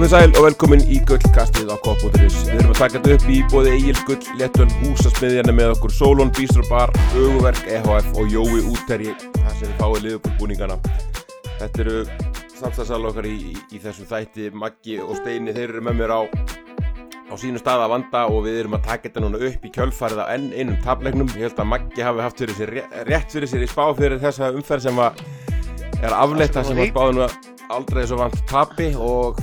Komið sæl og velkomin í gullkastið á K.is. Við erum að taka þetta upp í bóði Egil Gull, Lettöl, Húsasmiðjarni með okkur Solon, Bístrur Bar, Öguverk, EHF og Jói Úterji, þar sem við fáið liðbúrbúningana. Þetta eru samstagsal okkar í, í, í þessum þætti, Maggi og Steini, þeir eru með mér á, á sínu stað að vanda og við erum að taka þetta núna upp í kjölfarið á enn einum tablegnum. Ég held að Maggi hafi haft fyrir sér, rétt fyrir sér í spá fyrir þessa umferð sem var, er afleitt það sem var spáðinu aldrei svo vant tapi og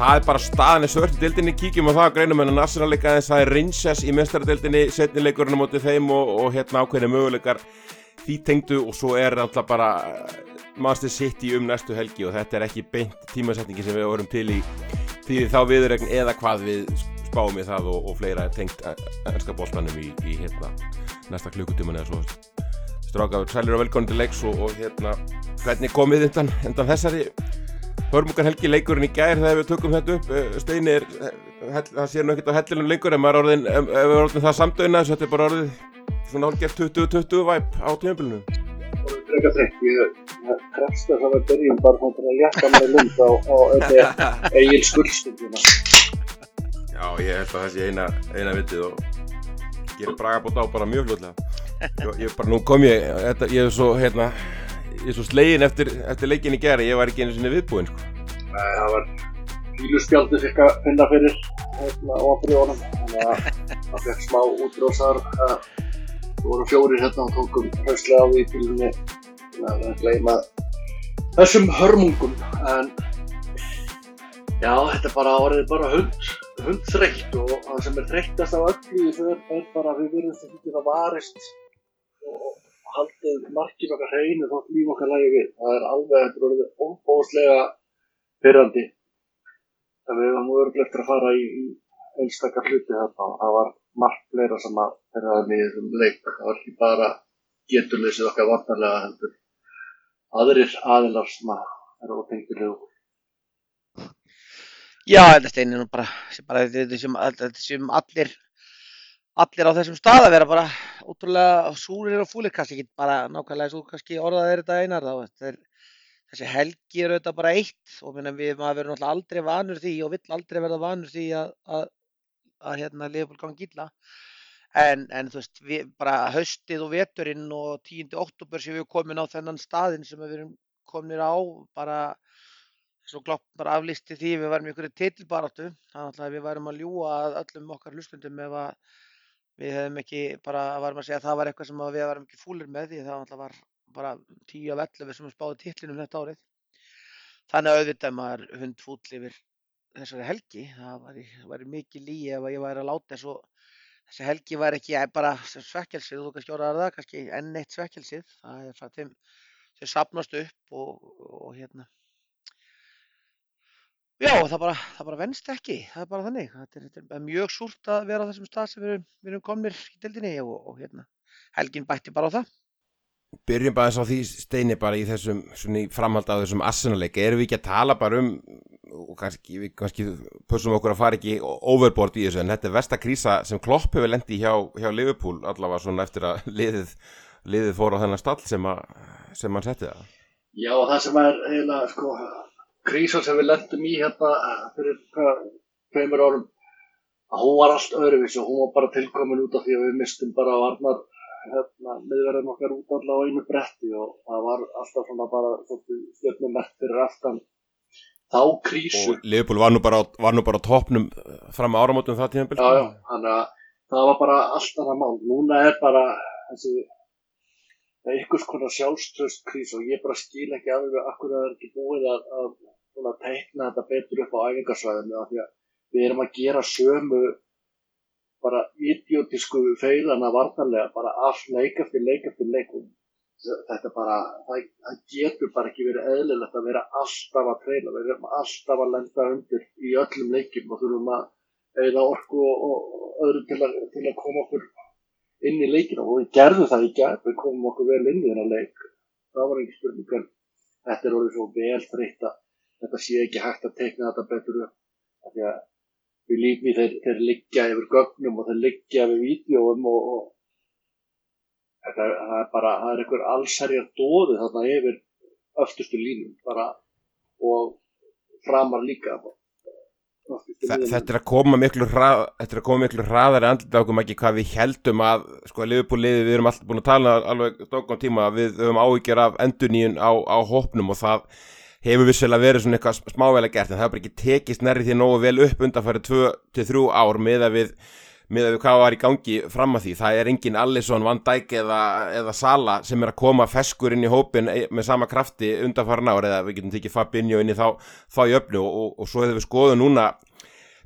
það er bara svört í dildinni, kíkjum á það að greinum en að Arsenal leika þess að það er Rangers í mestaradildinni, setnileikurinn á móti þeim og, og hérna ákveðinu möguleikar því tengdu og svo er alltaf bara Manchester City um næstu helgi og þetta er ekki beint tímasetningi sem við vorum til í því þá viðregn eða hvað við spáum í það og, og fleira tengt ennska bóltanum í, í hérna næsta klukkutíman eða svo. Stráka, sælir og velkonni til leiks og, og hérna hvernig komið undan, undan þessari hörmungar helgi leikurinn í gær þegar við tökum þetta upp. Steini er, það sé nú ekkert á hellilum leikur en maður er orðin, ef við orðin það samdöina þess að þetta er bara orðið svona hálfgeft 20-20 væp á tímafélunum Það er frekar þreytt, ég krefst að það var byrjum bara til að létta með lund á, á eigin skuldstundina Já, ég held að það sé eina, eina vitið og gerir bragabót á bara mjög hlutlega ég, ég bara, nú kom ég, þetta, ég er svo, hérna ég er svo slegin eftir, eftir leikin í gera, ég var ekki einu sinni viðbúinn sko. Það var fíluspjaldi fikk að finna fyrir hérna á aðbríðunum þannig að það fekk smá útrósar það voru fjórir hérna og tókum hrauslega á því bílunni að gleyma þessum hörmungum. En já, þetta bara orðið bara hund hundþreytt og það sem er þreyttast af öllu þau er bara að við verðum ekki að varist og haldið markið okkar hreinu þótt líf okkar lægi við. Það er alveg, er óbóðslega pyrrandi. Það við varum örglega eftir að fara í, í einstakar hluti þarna það var margt fleira sem að pyrraði mig í þessum leik. Það var ekki bara geturleysið okkar varnarlega heldur. Aðrir aðilar sem að eru ótengtilegu. Já, þetta steinir nú bara, bara þetta sem allir allir á þessum stað að vera bara ótrúlega súrir og fúlir kannski ekki bara nákvæmlega svo kannski orðað er þetta einar þá er, þessi helgi er auðvitað bara eitt og minna, við maður verðum alltaf aldrei vanur því og vill aldrei verða vanur því að, að, að hérna liðból gangi illa en, en þú veist við, bara haustið og veturinn og 10. oktober sem við erum komin á þennan staðin sem við erum komin á bara svo klopp bara aflisti því við varum ykkur í titilbaráttu þannig að við varum að ljúa öllum okkar hlustundum ef að við hefðum ekki bara, varum að segja að það var eitthvað sem við varum ekki fúlir með því það var bara 10 af 11 sem spáði titlinum þetta árið. Þannig að auðvitað maður hund fúll yfir þessari helgi, það var, var mikið líi ef ég væri að láta þessu, þessi helgi var ekki bara svekkjelsið, þú kannski orðaði það, kannski enn eitt svekkjelsið, það er það þeim, þau sapnast upp og, og hérna, Já, það bara, það bara venst ekki, það er bara þannig. Þetta er, þetta er mjög súrt að vera á þessum stað sem við erum, við erum komnir í deildinni og, og hérna, helgin bætti bara á það. Byrjum bara þess að því steini bara í þessum, framhald af þessum assenaleika. Erum við ekki að tala bara um, og kannski, við kannski pussum okkur að fara ekki overboard í þessu, en þetta er vestakrísa sem Klopp hefur lendið hjá, hjá Liverpool allavega svona eftir að liðið, liðið fór á þennan stall sem, að, sem hann setti það. Já, það sem er eiginlega, sko, krísa sem við lendum í hérna fyrir tveimur árum að hún var allt öðruvísi og hún var bara tilkomin út af því að við mistum bara varnar hérna, miðverðin okkar út allavega á einu bretti og það var alltaf svona bara stjórnum mert fyrir aftan þá krísu. Og Leopold var nú bara, var nú bara toppnum fram á áramótum það já, já, þannig að það var bara allt annað mál. Núna er bara þessi það er einhvers konar sjálfströst krís og ég bara skil ekki alveg akkur að það er ekki búið að, að, að teikna þetta betur upp á æfingarsvæðinu af því að við erum að gera sömu bara idiotísku feilana vartanlega bara all leik eftir leik eftir leikum þetta bara, það, það getur bara ekki verið eðlilegt að vera alltaf að treyna, við erum alltaf að lenda undir í öllum leikim og þurfum að eða orku og, og öðru til að, til að koma okkur inn í leikina og við gerðum það í gerð, við komum okkur vel inn í þennan leik. Það var ekki spurning en þetta er orðið svo vel þreytt að þetta sé ekki hægt að tekna þetta betur upp. Því að við lífum í þeir, þeir liggja yfir gögnum og þeir liggja yfir vídjóum og, og þetta það er bara það er einhver allsherjar dóði þarna yfir öftustu línum bara og framar líka Þetta er að koma miklu hrað, þetta er að koma miklu hraðar andlita okkur ekki hvað við heldum að sko að liðbúliði við erum alltaf búin að tala alveg stókon tíma við höfum áhyggjur af enduníun á, á hópnum og það hefur vissilega verið svona eitthvað smáveila gert en það bara ekki tekist nærri því nógu vel upp undanfærið 2-3 ár með að við með að við hvað var í gangi fram að því. Það er engin Allison, Van Dijk eða, eða Sala sem er að koma feskur inn í hópin með sama krafti undanfæra nári eða við getum tekið Fabinho inn í þá, þá í öfni og, og, og svo hefur við skoðuð núna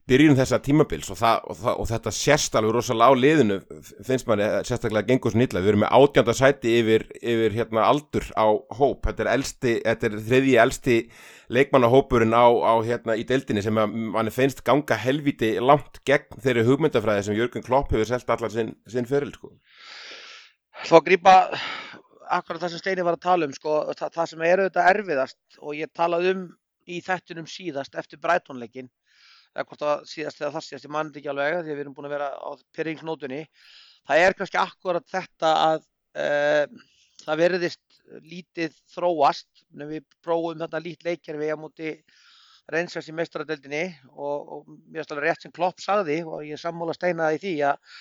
byrjun þessa tímabils og, það, og, það, og þetta sérst alveg rosalega á liðinu finnst manni sérstaklega gengur svo nýtla við erum með átjönda sæti yfir, yfir hérna, aldur á hóp þetta er, elsti, þetta er þriðji elsti leikmannahópurinn á, á hérna, í deildinni sem manni finnst ganga helviti langt gegn þeirri hugmyndafræði sem Jörgur Klopp hefur selgt allar sinn, sinn fyrir sko. Þá grýpa akkurat það sem Steini var að tala um sko, það, það sem eru þetta erfiðast og ég talaði um í þettunum síðast eftir brætónleikin eða hvort það síðast eða það síðast, ég mann ekki alveg því við erum búin að vera á pyrringsnótunni það er kannski akkurat þetta að uh, það verðist lítið þróast við prófum þarna lít leikjarfi á móti reynsværs í meistaradeldinni og, og mér finnst alveg rétt sem Klopp sagði og ég sammála steinaði því að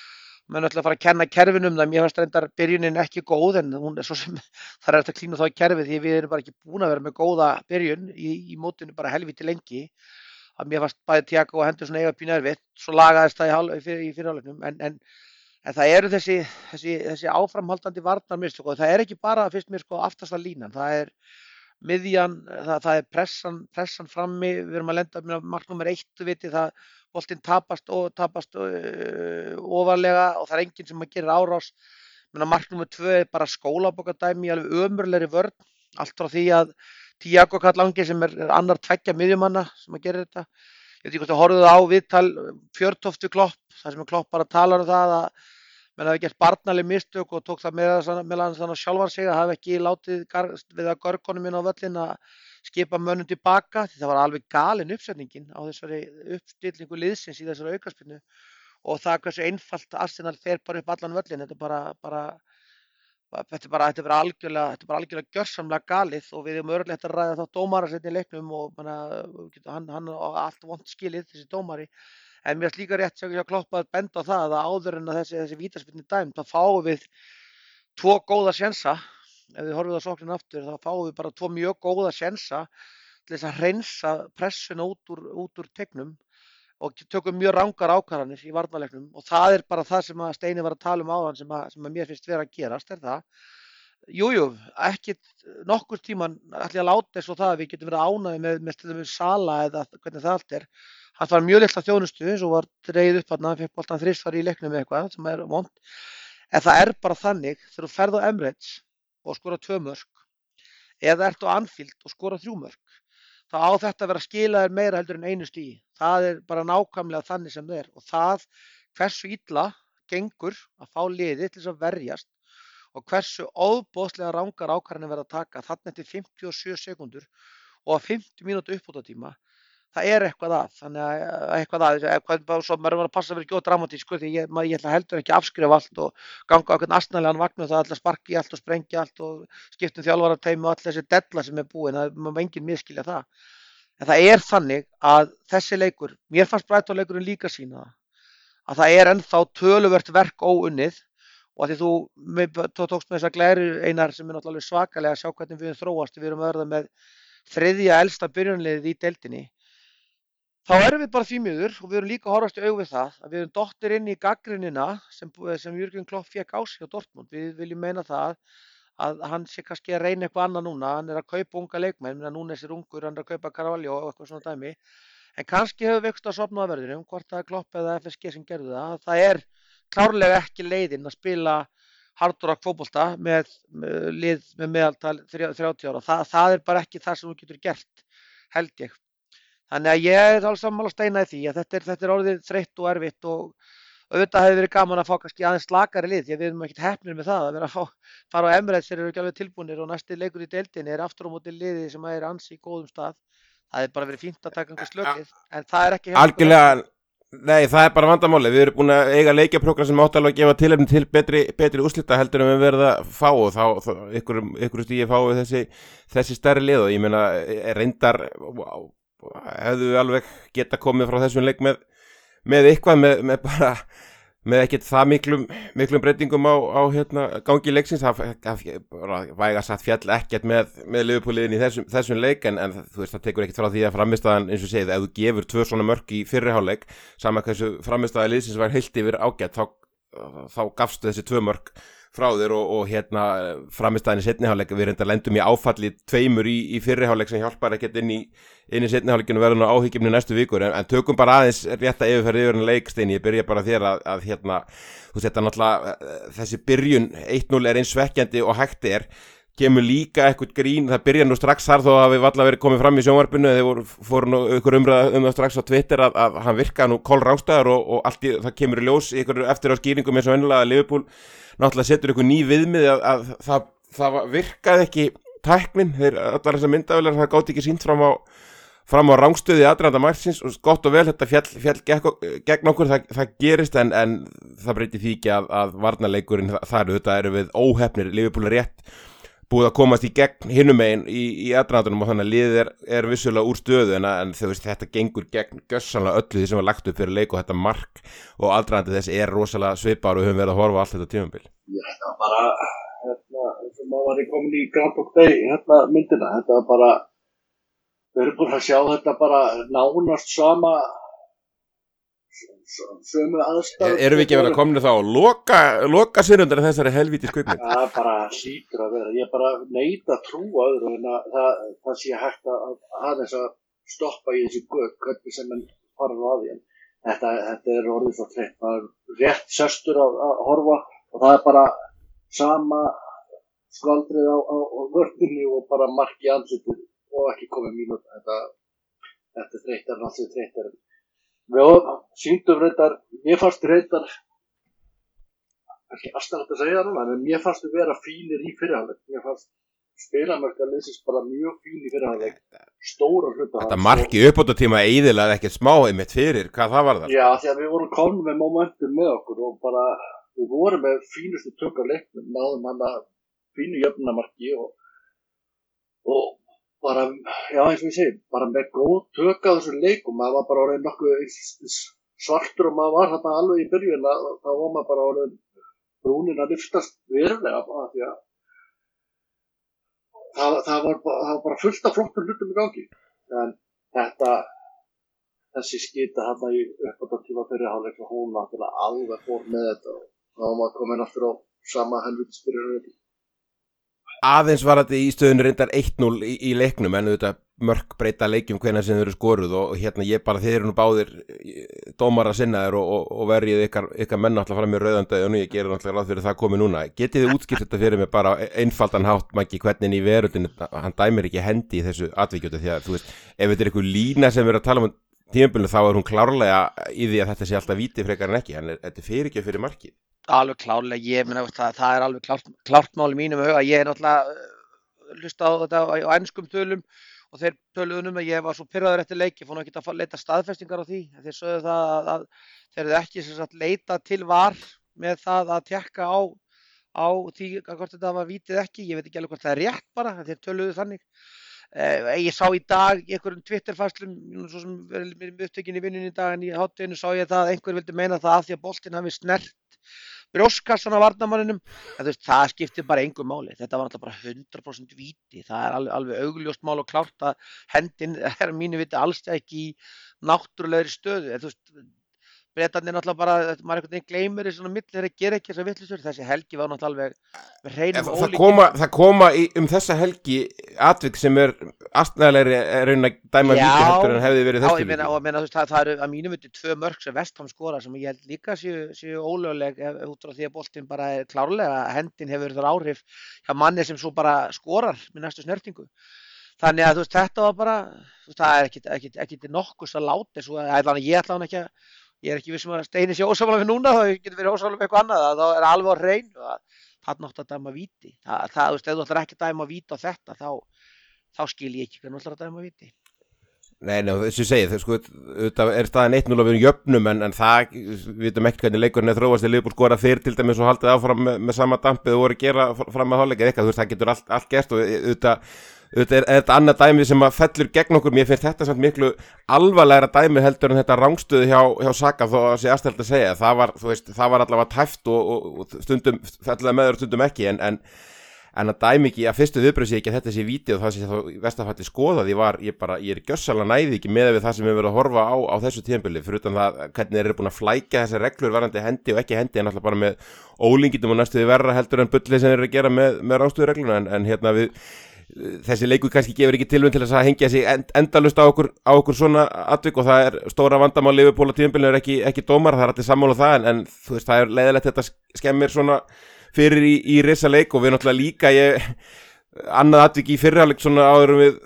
maður ætla að fara að kenna kerfin um það. Mér finnst reyndar byrjunin ekki góð en hún er svo sem það er eftir að klína þá í kerfi því við erum bara ekki búin að vera með góða byrjun í, í mótinu bara helviti lengi að mér fannst bæði Tiago og Henderson eiga pínu erfitt, svo lagaðist það í, í fyrirhálegnum, en, en, en það eru þessi, þessi, þessi áframhaldandi varnarmistök og það er ekki bara fyrst mér sko aftasta línan, það er miðjan, það, það er pressan, pressan frammi, við erum að lenda með marknum er eitt, viti, það. Boltinn tapast og tapast uh, ofarlega og það er enginn sem að gera árás, marknum er tvö bara skólabokadæmi, alveg ömurleiri vörn, allt frá því að Tiago Kallangi sem er annar tveggja miðjumanna sem að gera þetta. Ég veit ekki hvort þú horfið á viðtal fjörtóftu klopp, þar sem klopp bara talar um það að menn hafi gert barnaleg mistök og tók það meðan þannig sjálfan sig að hafi ekki látið við að görkonum inn á völlin að skipa mönnum tilbaka því það var alveg galin uppsetningin á þessari uppstillingu liðsins í þessari aukarspinnu og það hversu einfalt Arsenal fer bara upp allan völlin, þetta er bara, bara þetta er bara, þetta er bara algjörlega, þetta er bara algjörlega gjörsamlega galið og við erum örgulegt að ræða þá dómara setni í leiknum og manna, hann, hann og allt vond skilið þessi dómari. En mér er líka rétt sem ég har kloppað að benda á það að áður en að þessi, þessi vítaspinni dæm þá fáum við tvo góða sjensa ef við horfum það sóknin aftur þá fáum við bara tvo mjög góða sjensa til þess að hreinsa pressuna út úr, úr tegnum og tökum mjög rángar ákvarðanir í varnalegnum og það er bara það sem að Steini var að tala um áðan sem að, sem að mér finnst vera að gerast er það? Jújú, jú, ekkit nokkur tíman ætlum ég að láta þess og það að við getum verið ánaði með, með, með sala eða hvernig það allt er. Hann var mjög lill að þjónustu eins og var dreyð upp hann, hann fekk bóltan þrísvar í leiknum eitthvað sem er vond en það er bara þannig þegar þú ferð á Emirates og skora tvö mörg eða ert á Anfield og skora þrjú mörg þá á þetta að vera skilaður meira heldur en einu stíi. Það er bara nákvæmlega þannig sem það er og það hversu illa gengur að fá liði til þess að verjast og hversu óbóðslega rángar ákvarðanir verða að taka þannig til 57 sekundur og að 50 mínútu uppbótatíma það er eitthvað að, þannig að eitthvað að, eitthvað, svo maður verður að passa að vera ekki ódramatísk, sko, því ég, maður, ég ætla heldur ekki að afskrifa allt og ganga einhvern astnælegan vagn og það ætla að sparki allt og sprengja allt og skiptum þjálfararteimi og allt þessi della sem er búin, er maður enginn miskilja það. En það er þannig að þessi leikur, mér fannst brættóleikurinn líka sína að það er ennþá töluvert verk óunnið og að því þú, þú tókst með þessa glæri einar sem er náttúrulega svakalega að sjá hvernig við þróast, við erum að verða með þriðja elsta byrjunliðið í deildinni þá erum við bara því miður og við erum líka að horfast í auðvið það að við erum dottir inn í gaggrinina sem, sem Jörgjum Klopp fekk á sig á Dortmund. Við viljum meina það að hann sé kannski að reyna eitthvað annað núna, hann er að kaupa unga leikmenn, núna er sér ungur, hann er að kaupa Carvalho og eitthvað svona dæmi, en kannski hefur vext að sopna á verðinum, hvort það er Klopp eða FSG sem gerði það, það er klárlega ekki leiðin að spila hardrock fókbólta með, með lið með meðaltal 30 ára, það, það er bara ekki það sem þú getur gert, held ég. Þannig að ég er alls sammála steina í því að þetta er, þetta er orðið þreytt og erfitt og auðvitað hefur verið gaman að fá kannski aðeins slakari lið því að við erum ekkert hefnir með það að vera að fá, fara á Emirates þeir eru ekki alveg tilbúinir og næsti leikur í deildinni er aftur á móti liði sem er ansi í góðum stað. Það er bara verið fínt að taka einhver slökið en það er ekki Algjörlega, nei það er bara vandamáli. Við erum búin að eiga leikjaprógram sem átt alveg að gefa tilhefni til betri, betri úslita heldur en við verðum að fá og þá, þá ykkur, ykkur stíði fáið þessi, þessi stærri lið og ég meina reyndar hefðu alveg geta komið frá þessum leik með, með eitthvað með, með bara með ekkert það miklum, miklum breytingum á, á hérna, gangi leiksins. Það væga satt fjall ekkert með, með liðupúliðin í þessum, þessum leik en, en þú veist það tekur ekkert frá því að framistæðan eins og segið ef þú gefur tvö svona mörk í fyrriháleik saman hversu framistæða liðsins var heilt yfir ágætt þá, þá gafstu þessi tvö mörk frá þér og, og hérna framistæðin í setniháleik við reynda lendum í áfalli tveimur í, í fyrriháleik sem hjálpar ekkert inn í í setniháleikinu verðun á áhyggjumni næstu vikur. En, en tökum bara aðeins rétt að yfirferði yfir en leikstein ég byrja bara þér að, að hérna þú þetta náttúrulega þessi byrjun 1-0 er eins svekkjandi og hægt er. Kemur líka eitthvað grín, það byrja nú strax þar þó að við valla verið komið fram í sjónvarpinu eða voru, fóru nú ykkur umræða um það strax á Twitter að, að hann virka nú kól rángstæðar og, og allt í, það kemur í ljós ykkur eftir á skýringum eins og ennilega að Liverpool náttúrulega setur ykkur ný viðmið að, að það, það virkaði ekki tæknin, þeir allar þessar myndavilar það gátt ekki sínt fram á fram á rángstöði aðranda margsins og gott og vel þetta fjall, fjall gegn, okkur það, það gerist en, en það breyti því ekki að, að varnaleikurinn þar þetta eru við óhefnir, er rétt búið að komast í gegn hinnum einn í, í aðdraðandunum og þannig að liðið er, er vissulega úr stöðu en, en veist, þetta gengur gegn gössanlega öllu því sem var lagt upp fyrir leik og þetta mark og aðdraðandi þess er rosalega svipar og við höfum verið að horfa allt þetta tímambil Já, þetta var bara hérna, sem að var komin í Groundhog Day hérna myndina, þetta var bara við erum búin að sjá þetta bara nánast sama sömu aðstæð Erum við ekki verið að komna þá og loka, loka sér undan þessari helvíti skvipni? Það bara hlýtur að vera. Ég bara neita að trúa öðru en að það, það sé hægt að aðeins að stoppa í þessu gögg hvernig sem enn fara á því. Þetta, þetta er orðið svo treynt það er rétt sestur að, að horfa og það er bara sama skvaldrið á, á, á vörðinni og bara marki andlitur og ekki komið mínut þetta, þetta er en allt sem þreytar við síndum reyndar mér fannst reyndar ekki aðstæðan að segja það núna en mér fannst þau vera fínir í fyrirhæðleg mér fannst spilamörka leysist bara mjög fín í fyrirhæðleg stóra hluta Þetta marki uppbóta tíma eiðilega ekkert smá einmitt fyrir, hvað það var það? Já, því að við vorum konum með momentum með okkur og bara, við vorum með fínustu tök á leiknum, náðum hann að fínu jöfnumarki og, og bara, já eins og ég segi, bara með góð tök á þessu leikum, maður var bara orðið nokkuð svartur og maður var þarna alveg í byrjun að þá var maður bara orðið brúnin að lyftast verulega bara því að það, það, var, það var bara fullt af flottum hlutum í gangi. En þetta þessi skita hann í uppáttartíma fyrirháleik og hún náttúrulega alveg fór með þetta og þá var maður komin aftur á sama helvítið aðeins var þetta í stöðun reyndar 1-0 í, í leiknum en auðvitað mörg breyta leikjum hvernig sem þau eru skoruð og hérna ég bara þeir eru nú báðir dómar að sinna þér og, og, og verjið ykkar, ykkar menn alltaf fram í rauðandöðu og nú ég gerir alltaf ráð fyrir það komið núna. Getið þið útskipt þetta fyrir mig bara einfaldan hátt mæki hvernig í veröldin hann dæmir ekki hendi í þessu atvíkjötu því að þú veist ef þetta er eitthvað lína sem við erum að tala um tímabölinu þá er hún klárlega í því að þetta sé alltaf vítið frekar en ekki. En þetta fyrir ekki fyrir markið Alveg klárlega, ég minna það, það er alveg klárt, klárt máli mínum að ég er náttúrulega hlusta á þetta á, ennskum tölum og þeir töluðunum að ég var svo pyrraður eftir leik, ég fór náttúrulega ekki að leita staðfestingar á því, þeir sögðu það að, að þeir eru ekki sagt, leita til var með það að tjekka á, á því hvort þetta var vítið ekki, ég veit ekki alveg hvort það er rétt bara, þeir töluðu þannig. Eh, ég sá í dag í einhverjum Twitter-fæslum, svo sem verður upptökin í vinnunni í dag en í hátteginu sá ég það að einhver vildi meina það að því að boltin hafi snert brjóskassan á varnamanninum en veist, það skiptir bara einhver máli. Þetta var náttúrulega bara 100% viti það er alveg, alveg augljóst mál og klárt að hendin er mínu viti alls ekki í náttúrulegri stöðu. En veist, breytanir náttúrulega bara, maður einhvern veginn gleymir í svona mill þegar það ger ekki þessa vittlisur þessi helgi var náttúrulega alveg reynum það koma, það koma í, um þessa helgi atvik sem er astnæðilegri raun að dæma víti heldur en hefði verið meina, veist, það, það eru að mínum viti tvö mörg sem Vestham skora sem ég held líka séu, séu ólögleg út frá því að boltin bara er klárlega hendin hefur þar áhrif hjá manni sem svo bara skorar með næstu snertingu. Þannig að veist, þetta var bara veist, það er ekkit, ekkit nokkus að að, ég að er ekki vissum að Steini sé ósáfala við núna þá getur verið ósáfala við eitthvað annað þá er alveg á hrein það er náttúrulega að dæma víti. Það, það, þú ætlar ekki að dæma víti á þetta þá, þá skil ég ekki hvernig að dæma víti. Nei, nei, þessu segið, þau sko, er staðan 1-0 að við jöfnum en, en það, við veitum ekkert hvernig leikurinn er þróast í liðbúr skora þeir til dæmis og haldið áfram með, með sama dampið og voru að gera fram með hálfleikið eitthvað, þú veist, það getur allt, allt gert og auðvitað, auðvitað er, er þetta annað dæmi sem að fellur gegn okkur, mér finnst þetta samt miklu alvarlegra dæmi heldur en þetta rángstöðu hjá, hjá Saka þó að sé aðstæld að segja, það var, veist, það var allavega tæft og, og, og stundum, fellilega meður stundum ekki en, en en að dæmi ekki að fyrstu viðbröð sé ekki að þetta sé víti og það sé þá vestafalli skoðaði var ég bara, ég er gössalega næði ekki með við það sem við verðum að horfa á á þessu tímpili fyrir utan það hvernig þeir eru búin að flækja þessi reglur varandi hendi og ekki hendi en alltaf bara með ólingitum og næstuði verra heldur en bullið sem þeir eru að gera með, með þessi leiku kannski gefur ekki tilvönd til að hengja sig end, endalust á okkur, á okkur svona atvik og það er stóra vandamál á tímpilinu er ekki, ekki dómar, það er allir sammála um það en, en þú veist það er leiðilegt þetta skemmir svona fyrir í, í risa leik og við náttúrulega líka ég, annað atvik í fyrirháleik svona áður við,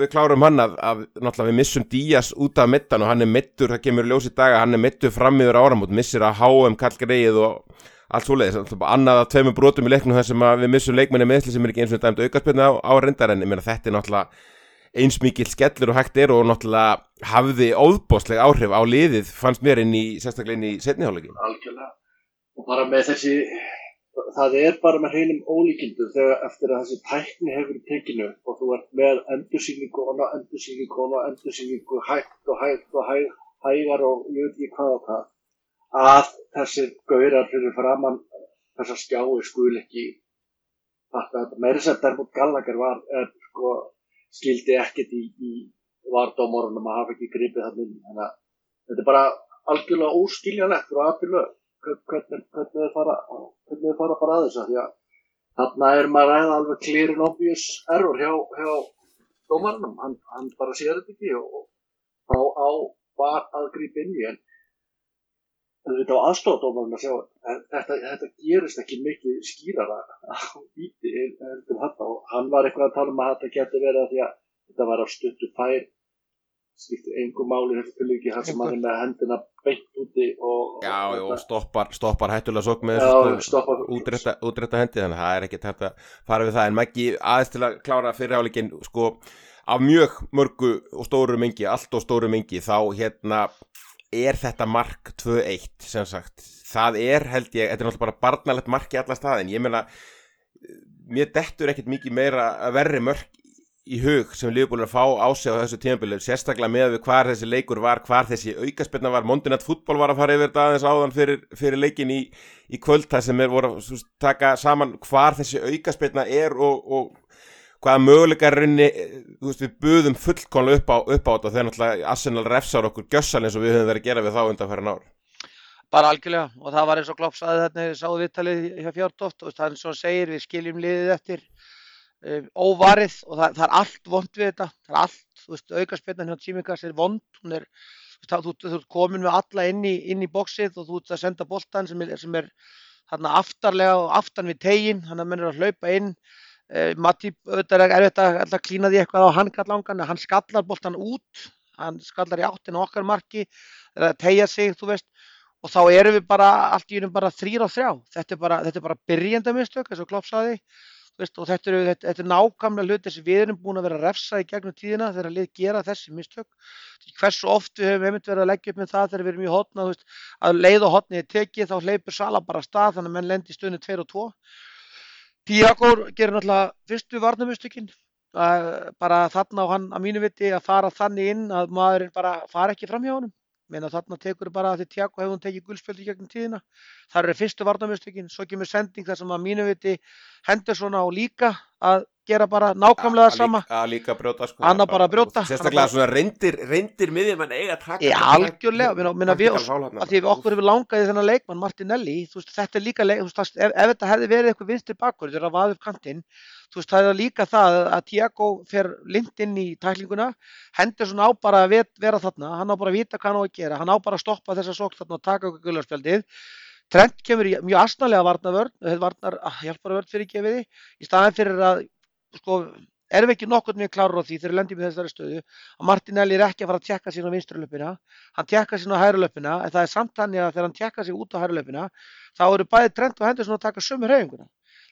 við klárum hann að, að náttúrulega við missum Díaz út af mittan og hann er mittur, það kemur ljósið daga, hann er mittur fram yfir áramót, missir að háum kallgreið og allt svoleiðis, annað að tveimur brotum í leiknum þar sem við missum leikmenni meðsli sem er ekki eins og dæmt aukarspilna á, á reyndar en ég meina þetta er náttúrulega eins mikill skellur og hægt er og náttúrulega hafði óðbóstleg áhrif á liðið fannst mér inn í, sérstaklega inn í setniháleikin. Algjörlega. Og bara með þessi það er bara með hreinum ólíkindu þegar eftir að þessi tækni hefur tekinu og þú ert með endursýningu og endursýningu og endursýningu hægt og hægt og hæg, hægar og ég veit ekki hvað og hvað að þessir gaurar fyrir framann þessar skjái skul ekki meira sem Dermot Gallagher var er, sko, skildi ekkert í, í vardómorunum að hafa ekki gripið þannig þannig að þetta er bara algjörlega óskiljanlegt frá aðtilög hvernig, hvernig þið fara, fara bara að þess að þarna er maður ræða alveg clear and obvious error hjá, hjá dómarnum, hann, hann bara sér þetta ekki og þá á var að grípa inn í en þetta á aðstofdómarinn að sjá þetta, þetta gerist ekki mikið skýrara á víti en þetta og hann var eitthvað að tala um að þetta getur verið að því að þetta var á stuttu fær skiptir engum máli þessu tilvíki hann sem hann er með hendina beint úti og, Já, og, og stoppar, stoppar hættulega sók með útrætta, útrætta hendi þannig að það er ekki hægt að fara við það. En Maggi aðeins til að klára fyrirháleikin sko af mjög mörgu og stóru mingi, allt og stóru mingi þá hérna er þetta mark 2-1 sem sagt. Það er held ég, þetta er náttúrulega bara barnalegt mark í alla staðin, ég meina mér dettur ekkert mikið meira að verri mörk í hug sem Liverpool er að fá á sig á þessu tímafélag sérstaklega með við hvar þessi leikur var hvar þessi aukaspilna var, Mondinat fútból var að fara yfir þetta aðeins áðan fyrir, fyrir leikin í, í kvöld það sem er voru að taka saman hvar þessi aukaspilna er og, og hvaða möguleika runni, þú veist við buðum fullkonlega upp á, upp á þetta þegar náttúrulega Arsenal refsar okkur gjössal eins og við höfum verið að gera við þá undan fyrir náður Bara algjörlega og það var eins og Klopp saði þarna, sáðu viðtalið hjá Fjordótt og það er eins og hann segir við skiljum liðið eftir um, óvarið og það, það er allt vond við þetta, það er allt, þú veist, aukarspilnan hjá Tímikas er vond, hún er, þú ert komin með alla inn í, í bóksið og þú ert að senda boltan sem er, sem er þarna aftarlega og aftan við tegin, hann að mennur að hlaupa inn, Matti, auðvitað er erfitt að, klína því eitthvað á hann kallangan, hann skallar boltan út, hann skallar í áttinu okkar marki, það er að tegja sig, þú veist, og þá erum við bara allt í unum bara þrýr á þrjá, þetta er bara, þetta bara byrjandamistök, eins og Klopp saði, og þetta eru, þetta, þetta er nákvæmlega hlutir sem við erum búin að vera að refsa í gegnum tíðina þegar að lið gera þessi mistök. Hversu oft við höfum einmitt verið að leggja upp með það þegar við erum í hotna, veist, að leið og hotnið er tekið þá hleypur Sala bara stað þannig að menn lendir í stöðinu 2 og 2. Tiago gerir náttúrulega fyrstu varnamöstökinn, bara þarna á hann að mínu viti að fara þannig inn að maðurinn bara fara ekki fram hjá honum. Meina þarna tekur bara því Tjako hefur hún tekið guldspöldi gegnum tíðina. Þar eru fyrstu varnamjöstökin svo kemur sending þar sem að mínu viti hendur svona á líka að gera bara nákvæmlega sama. að líka brjóta sko. Hann bara brjóta. Sérstaklega svona reyndir, reyndir miðjum en eiga taka já algjörlega. Minna, minna við, að því við okkur hefur langaði þennan leikmann Martinelli. Veist, þetta er líka leik veist, ef, ef þetta hefði verið eitthvað vinstri bakkur þegar það vaði upp kantinn þú veist það er líka það að Tiago fer lind inn í tæklinguna hendur svona á bara að vera þarna. Hann á bara að vita hvað hann á að gera. Hann á bara að stoppa þessa sók þarna og taka okkur gullarspjaldið Trent kemur í mjög asnalega varnavörn, varnar, ah, hjálparvörn fyrir gefiði, í staðan fyrir að sko, erum við ekki nokkur með klára á því þegar við lendum í þessari stöðu að Martinelli er ekki að fara að tjekka sín á vinstralöpina hann tjekka sín á hæralöpina en það er samt þannig að þegar hann tjekka sín út á hæralöpina þá eru bæði Trent og Henderson að taka sömu hreyfinguna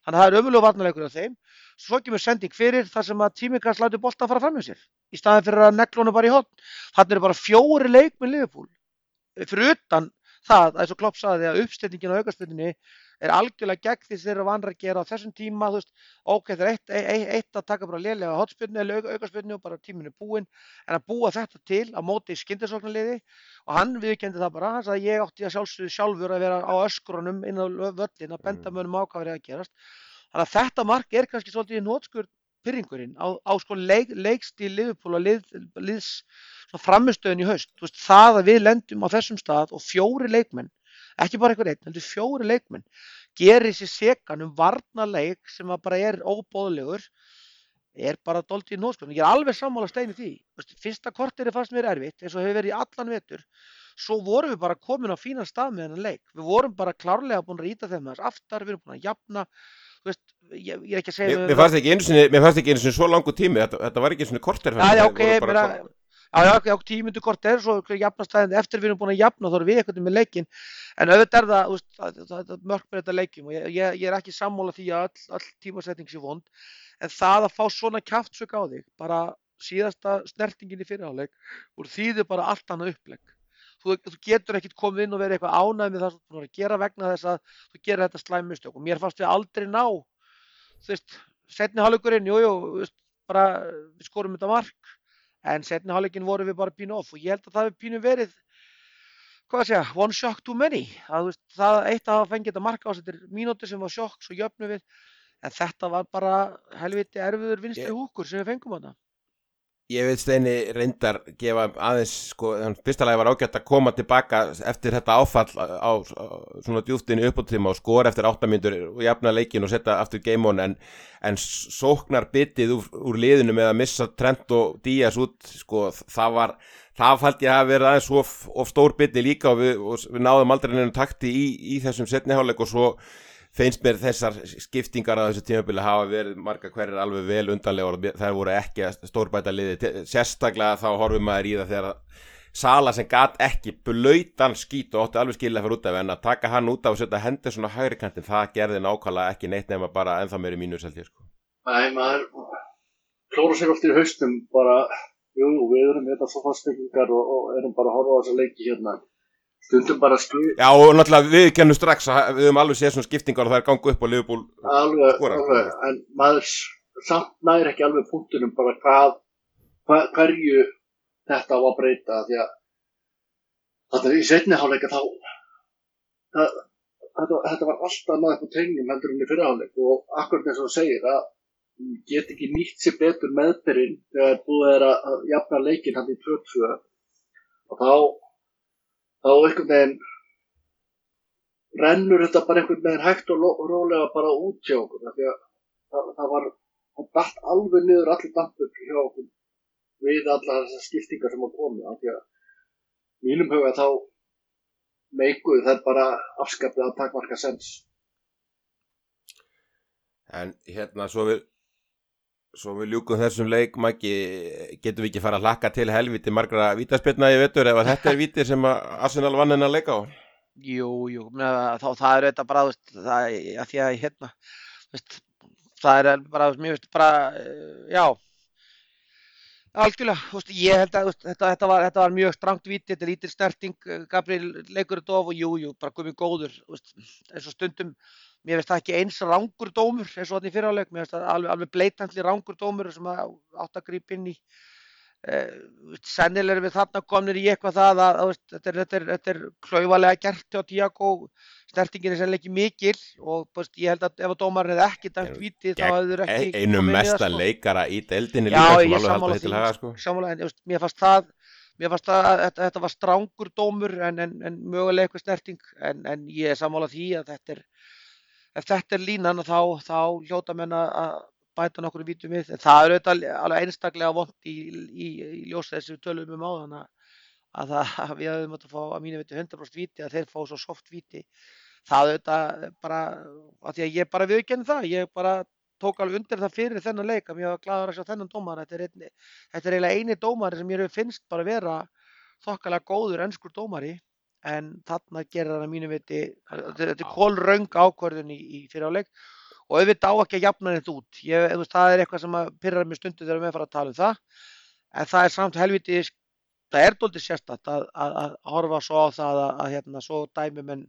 Þannig að það er ömulega varnarleikur á þeim. Svo kemur sending fyrir þar sem að tímikast lætur bolta að fara fram með sér. Í staðin fyrir að neglónu bara í hotn. Þannig eru bara fjóri leik með Liverpool. Fyrir utan það, eins og Klopp saði að uppstendingin á aukarspilninni er algjörlega gegn því þeir eru vanra að gera á þessum tíma, þú veist, ok, það er eitt, eitt, eitt að taka bara lélega hotspilni eða aukarspilni og bara tíminu búinn, en að búa þetta til á móti í skyndisóknarliði og hann viðkendi það bara, hann sagði ég átti að sjálfsögðu sjálfur að vera á öskrunum inn á völlin að benda mönnum á hvað verið að gerast. Þannig að þetta mark er kannski svolítið nótskur pyrringurinn á, á sko leik, leikstíl liðupól og lið, liðs framistöðin í haust. Veist, það að við lendum á þessum stað og fjóri leikmenn ekki bara einhver einn, heldur fjóri leikmenn. Gerir sér sekan um varnarleik sem bara er óbóðlegur er bara dolt í nóskun ég er alveg sammála stein í því. Fyrsta kortir er fast mér erfitt eins og hefur verið í allan vetur. Svo vorum við bara komin á fína stað með þennan leik. Við vorum bara klárlega búin að rýta þeim þess aftar, við erum búin að jafna. Veist, ég, ég ekki að segja Mér, mér fannst ekki einu sinni svo langu tími. Þetta, þetta var ekki einu sinni kortir Já, ok, bara, Já, tímundu kort er svo jafnastæðin eftir við erum búin að jafna þá erum við eitthvað með leikin en auðvitað er það, það, það, það mörg með þetta leikim og ég, ég, ég er ekki sammála því að all, all tímasetning sé vond en það að fá svona kæftsök á þig bara síðasta snertingin í fyrirháleik úr þýðu bara allt annað upplegg. Þú, þú getur ekkert komið inn og verið eitthvað ánæg með það sem þú er að gera vegna þess að þú gerir þetta slæmustök og mér fannst við aldrei ná þú veist, setni hálfleikurinn, jújú, bara við skorum þetta mark en setni hálfleikin voru við bara pínu off og ég held að það hefur pínu verið hvað að segja, one shock too many. Að, veist, það eitt að hafa fengið þetta marka á þetta mínúti sem var sjokk, svo jöfnu við. En þetta var bara helviti erfiður vinstri húkur sem við fengum á þetta Ég veit Steini reyndar gefa aðeins, sko, fyrsta lagi var ágætt að koma tilbaka eftir þetta áfall á, á svona djúftinni uppáttíma og skor eftir áttamindur og jafna leikin og setja aftur on en, en sóknar bitið úr, úr liðinu með að missa Trent og Díaz út, sko, það var, það fælti ég að vera aðeins of, of stór bitið líka og við, og við náðum aldrei nefnum takti í, í þessum setniháleik og svo feins mér þessar skiptingar á þessu tímabili hafa verið marga hverjir alveg vel undanlega og þær voru ekki stórbæta liði, sérstaklega þá horfum maður í það þegar Sala sem gat ekki blöytan skít og ótti alveg skilja fyrir út af en að taka hann út af og setja hendur svona hægri kantin það gerði nákvæmlega ekki neitt nefna bara ennþá mér í mínus held ég sko. Nei maður klóra sér oft í haustum bara, jú við erum þetta svo fastbyggingar og, og erum bara að horfa á þessa leiki hérna stundum bara skil Já og náttúrulega við kennum strax að við höfum alveg séð svona skiptingar og það er gangu upp á Liverpool alveg, alveg, en maður samt næri ekki alveg punktunum bara hvað, hvað hverju þetta á að breyta því að þetta í setniháleika þá það, þetta, þetta var alltaf maður på tegnum heldur enn í fyrirháleik og akkurat eins og það segir að get ekki nýtt sér betur meðbyrinn þegar búið er að jafna leikin hann í 2-2 og þá þá einhvern veginn rennur þetta bara einhvern veginn hægt og rólega bara út hjá okkur það, það, það var það dætt alveg niður allir dampur hjá okkur við alla þessar skiptingar sem á komi því að mínum huga þá meikuð það bara afskapið að takmarka sens. En hérna svo við Svo við ljúkum þessum leik, Maggi, getum við ekki fara að hlakka til helviti margra vítaspilna í vettur ef þetta er vítir sem að Arsenal vann henn að leika á? Jú, jú, þá það er þetta bara, það er að því að hérna, veist, það er bara, veist, bara, eh, já, algjörlega, veist, ég held að veist, þetta, þetta, var, þetta var mjög strangt víti, þetta er lítil snerting, eh, Gabriel leikur þetta of og jú, jú, bara komið góður, eins og stundum, mér finnst það ekki eins rángur dómur eins og þannig fyriráleik, mér finnst það alveg, alveg bleitantli rángur dómur sem átt að grípa inn í. Eh, sennilega við þarna komnir í eitthvað það að, að þetta, er, þetta, er, þetta er klauvalega gert á Tiago snertingin er sennilega ekki mikil og búst, ég held að ef að dómarinn hefði ekki dæmt viti þá hefur ekki einu mesta sko. leikara í deildinni líka Já, ég sammála því, sko. sammála, en mér fannst það Mér fannst að þetta, þetta var strángur dómur en, en, en mögulega eitthvað snerting. En, en ég er sammála því að þetta er, ef þetta er línan þá, þá hljóta menn að bæta nokkur vítum við. Það er auðvitað alveg einstaklega vond í, í, í ljós þessi við tölum um á þannig að, að við hefum átt að fá að mínu viti 100% víti að þeir fá svo soft víti. Það auðvitað bara, að því að ég bara viðkenni það, ég bara tók alveg undir það fyrir þennan leik að mér var gladur að sjá þennan dómar. Þetta er eiginlega eini dómari sem ég finnst bara vera þokkalega góður ennskur dómari en þarna gerir það að mínu viti þetta er kólraung ákvörðun í, í fyriráleik og auðvitað á ekki að jafna þetta út. Ég, veist, það er eitthvað sem að pyrrar mér stundu þegar við fara að tala um það, en það er samt helviti, það er doldið sérstatt að, að, að horfa svo á það að, að hérna, svo dæmum en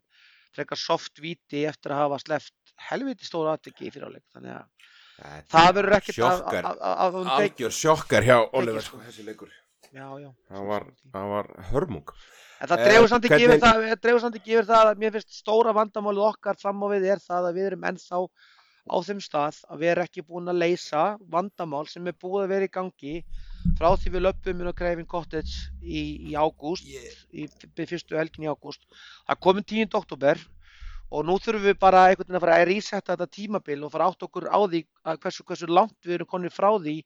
frekar soft víti eftir að hafa sleppt helviti stóra aðteki í fyriráleik, þannig að það verður ekkert að, Sjokkar, að, að, að, algjör sjokkar hjá Oliver sko. sko, þessi leikur. Það var, það var hörmung. En það Eh, dreifur samt ekki yfir það, það það að mér finnst stóra vandamálið okkar fram á við er það að við erum ennþá á þeim stað að við erum ekki búin að leysa vandamál sem er búið að vera í gangi frá því við löpum inn á Greifin Cottage í, í ágúst, í f- fyrstu helgin í ágúst. Það komin 10. oktober og nú þurfum við bara einhvern veginn að fara að resetta þetta tímabil og fara átt okkur á því hversu, hversu langt við erum konið frá því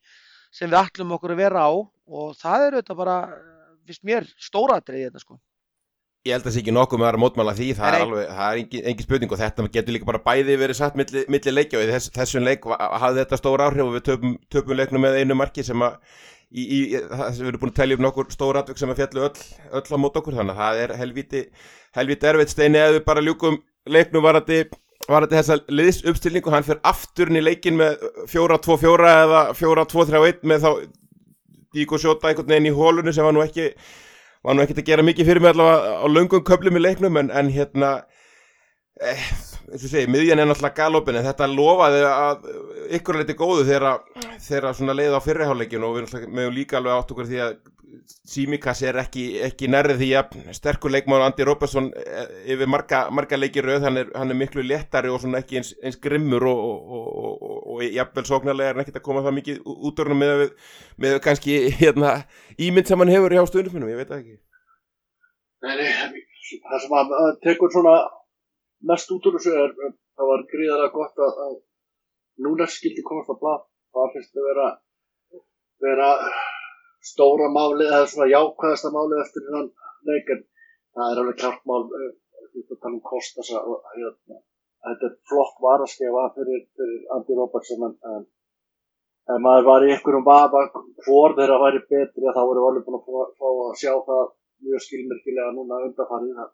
sem við ætlum okkur að vera á og það er auðvitað bara, finnst mér, stóratriði þetta sko. Ég held að það sé ekki nokkuð með að mótmála því, það er alveg, það er engin, engin spurning og þetta getur líka bara bæði verið satt milli, milli leikja og þess, þessum leik hafði þetta stór áhrif og við töpum, töpum leiknum með einu marki sem að í, í, það sem við erum búin að telja um nokkur stór atvik sem að fjallu öll, öll á mót okkur þannig að það er helvíti, helvíti erfitt steini að við bara ljúkum leiknum varandi varandi þessa liðs uppstilningu hann fer aftur inn í leikin með 4-2-4 eða 4-2-3-1 með þá Díko Sjóta einhvern veginn í hólunu sem var nú ekki var nú ekkert að gera mikið fyrir mig allavega á löngum köflum í leiknum en, en hérna eh, eins og segi, miðjan er náttúrulega galopin en þetta lofaði að ykkur leiti góðu þegar, þegar svona leið á fyrriháleikin og við náttúrulega meðum líka alveg átt okkur því að Simikas er ekki, ekki nærrið því að sterkur leikmáður Andi Róbersson yfir marga, marga leikir rauð hann er, hann er miklu léttari og svona ekki eins, eins grimmur og, og, og, og, jafnvel sóknarlega er hann ekkert að koma það mikið út hann með, með kannski hérna, ímynd sem hann hefur hjá stundum ég veit ekki. Nei, það sem að, tekur svona mest út úr þessu er það var gríðarlega gott að, að núna skildi komast að blað. Það finnst að vera vera stóra máli eða svona jákvæðasta máli eftir þennan leik en það er alveg klart mál eh, erum að tala um hérna þetta er flott varaskefa fyrir, fyrir Andy Robertson en, en ef maður var í einhverjum vafa hvor þeirra væri betri þá voru alveg búin að fá, fá að sjá það mjög skilmerkilega núna undarfarið að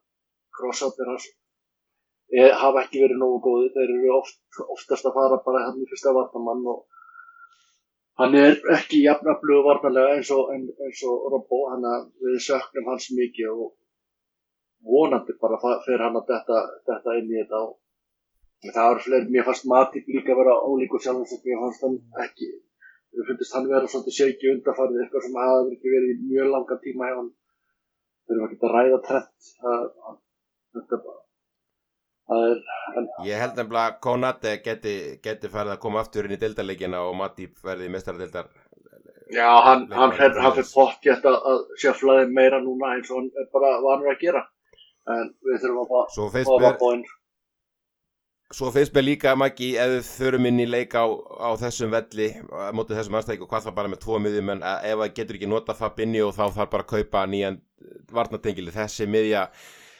crossoutir hans e, hafa ekki verið nógu góði þeir eru oft, oftast að fara bara hann í fyrsta vartamann og hann er ekki jafnaflugu vartanlega eins og, og Robbo hann að við söknum hans mikið og vonandi bara fer hann að detta, detta inn í þetta og það eru fleiri, mér fannst Matip líka vera ólíkur sjálfins og mér fannst hann ekki við fundist hann vera svolítið shaky undarfarið eitthvað sem hafa ekki verið í mjög langa tíma hann við erum ekki að ræða það, þetta bara er, en Ég held nefnilega að Konate geti, geti farið að koma aftur inn í deildarleikina og Matip verði í mestaradeildar já, hann, hann fer, hann fer pott gett að, að sjöflaði meira núna eins og hann er bara vanur að gera. En við þurfum að fá að bóinn svo finnst mér líka Maggi ef þurfum inn í leik á, á þessum velli á móti þessum anstæk og hvað það bara með tvo miðjum en ef það getur ekki nota Fabinho þá þarf bara að kaupa nýjan varnatengili þessi miðja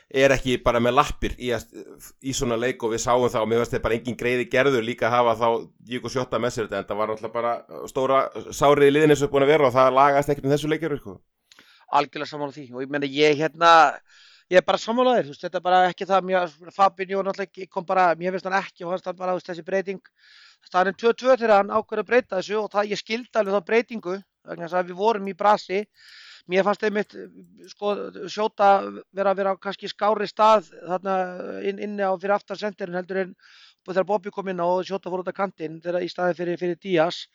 er ekki bara með lappir í, í svona leik og við sáum þá mér finnst þetta bara engin greiði gerður líka að hafa þá Díko Sjóta með sér þetta en það var alltaf bara stóra sárið í liðin eins og búin að vera og það lagast ekkert um þessu leikjur sko. algjörlega sammála því og ég meina ég hérna ég er bara sammálaðir, þú veist, þetta er bara ekki það mér, Fabinho náttúrulega ekki kom bara mér finnst hann ekki og hann bara, þú veist, þessi breyting það er 2-2 þegar hann ákveður að breyta þessu og það, ég skildi alveg þá breytingu að mér fannst einmitt sko, sjóta vera að vera kannski skári stað þarna inn, inni á fyrir aftar senderin heldur en þegar Bobby kom inn á og sjóta fór út af kantinn þegar í staði fyrir, fyrir Díaz.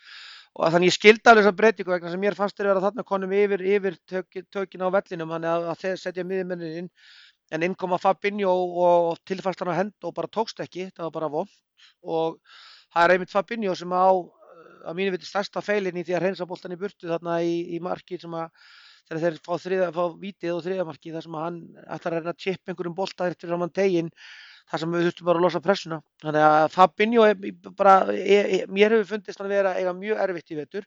Og þannig ég skildi alveg þessa breytingu vegna sem mér fannst þeir vera þarna konum yfir, yfir tök, tökin á vellinum þannig að, að þeir setja miðjumennin inn. En inn koma Fabinho og tilfæst hann á hend og bara tókst ekki, það var bara vond og það er einmitt Fabinho sem á að mínu viti stærsta feilin í því að reynsa boltan í burtu þarna í, í marki sem að þegar þeir fá, þriða, fá vítið og þriðamarki þar sem að hann ætlar að reyna að chippa einhverjum bolta eftir saman tegin þar sem við þurftum bara að losa pressuna. Þannig að Fabinho er bara, e, e, mér hefur fundist hann vera eiga mjög erfitt í vetur.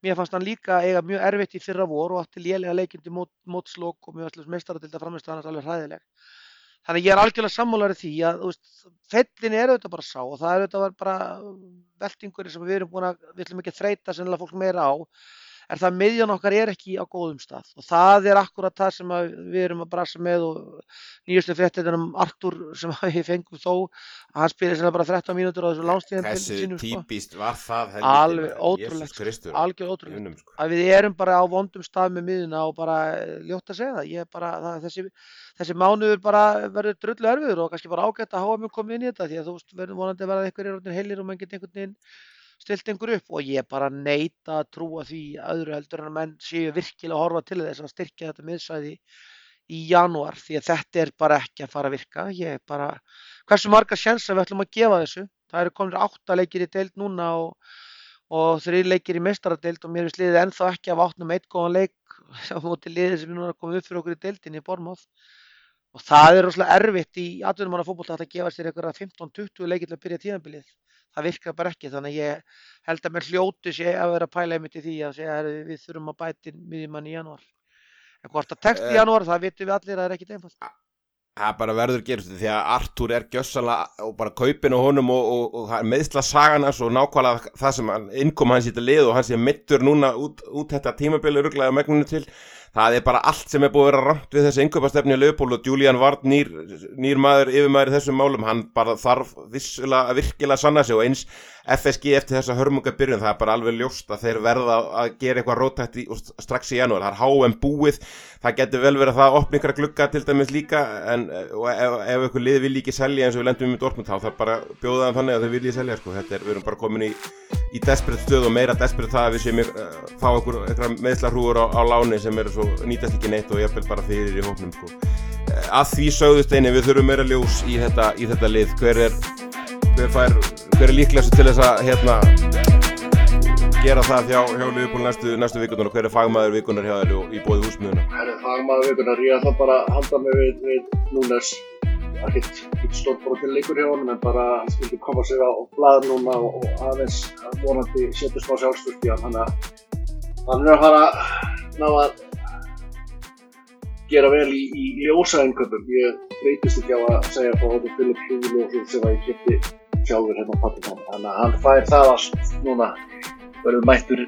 Mér fannst hann líka eiga mjög erfitt í fyrra vor og átti lélega leikindi mót, mótslokk og mjög alltaf meistaradilda framist hann alveg hræðileg. Þannig að ég er algjörlega sammálarið því að fellin er auðvitað bara sá og það er auðvitað bara veltingur sem við erum búin að við ætlum ekki að þreita sennilega fólk meira á er það miðjan okkar er ekki á góðum stað. Og það er akkurat það sem við erum að brasa með og nýjustu fréttin um Artur sem við fengum þó að hann spilir sem bara 13 mínútur á þessu lánstíðan típist sko. var það alveg ótrúlegt algjör ótrúlegt. Sko. að við erum bara á vondum stað með miðuna og bara eh, ljótt að segja bara það, þessi, þessi mánuður bara verður drullu erfiður og kannski bara ágætt að háa mjög komið inn í þetta því að þú veist verður vonandi að verða einhverjir heilir og mann geta einhvern veginn stilt einhver upp og ég bara neita að trúa því öðru heldur en að menn séu virkilega að horfa til þess að styrkja þetta miðsvæði í janúar því að þetta er bara ekki að fara að virka. Ég er bara, hversu marga sjensa við ætlum að gefa þessu? Það eru komin átta leikir í deild núna og, og þrý leikir í mestaradeild og mér finnst liðið ennþá ekki að vatnum eitt góðan leik á móti liðið sem er núna komið upp fyrir okkur í deildinni í Bormóð og það er rosalega erfitt í atvinnum manna fókbólta að gefa sér eitthvað 15-20 leikir til að byrja tíðanbilið það virkar bara ekki. Þannig að ég held að mér hljóti sé að vera að pæla einmitt í því að segja að við þurfum að bæti miðjumann í janúar. En hvort að text í eh. janúar það vitum við allir að það er ekkit einfalt. Það bara verður gerist því að Artur er gjössala og bara kaupin og honum og, og, og, og meðsla saganars og nákvæmlega það sem innkom hans í þetta lið og hans er mittur núna út, út þetta tímabili rugglega megninu til það er bara allt sem er búið að vera ramt við þessi yngöpastefni Leopold og Julian Ward nýr, nýr maður, yfirmaður í þessum málum hann bara þarf vissulega að virkilega sanna sig og eins FSG eftir þessa hörmungabyrjun, það er bara alveg ljóst að þeir verða að gera eitthvað rótætt í, strax í janúar, það er HM búið það getur vel verið að það opna ykkur að glugga til dæmis líka en ef, ef ykkur lið vil ekki selja eins og við lendum um í Dortmund þá þarf bara bjóðaðan þannig að þau vilja selja sko. þetta er, við erum bara komin í, í desperate stöð og meira desperate það að við séum uh, fá ykkur meðslarhrúur á, á láni sem eru svo nýtast ekki neitt og ég vil bara fyrir í hóknum sko. að því sögðust eini við þurfum meira ljós í þetta, í þetta lið hver er hver, fær, hver er líklegast til þess að hérna, gera það hjá, hjá Liverpool næstu, næstu vikunar og hver er fagmaður vikunar hjá þér í bóði húsmiðuna? Hver er fagmaður vikunar? Ég ætla bara að halda mig við, við Núnes ekkert stórt brotin leikur hjá hann en bara hann skildi koma sig á blað núna og, og aðeins vonandi setja smá sjálfstöld í hann. Að hann er að fara ná að gera vel í, í ljósaengjörnum ég breytist ekki á að segja hvað þetta Philip Hugh sem að ég kipti sjálfur hérna á Pattinson þannig að hann fær það allt núna. Verður mættur.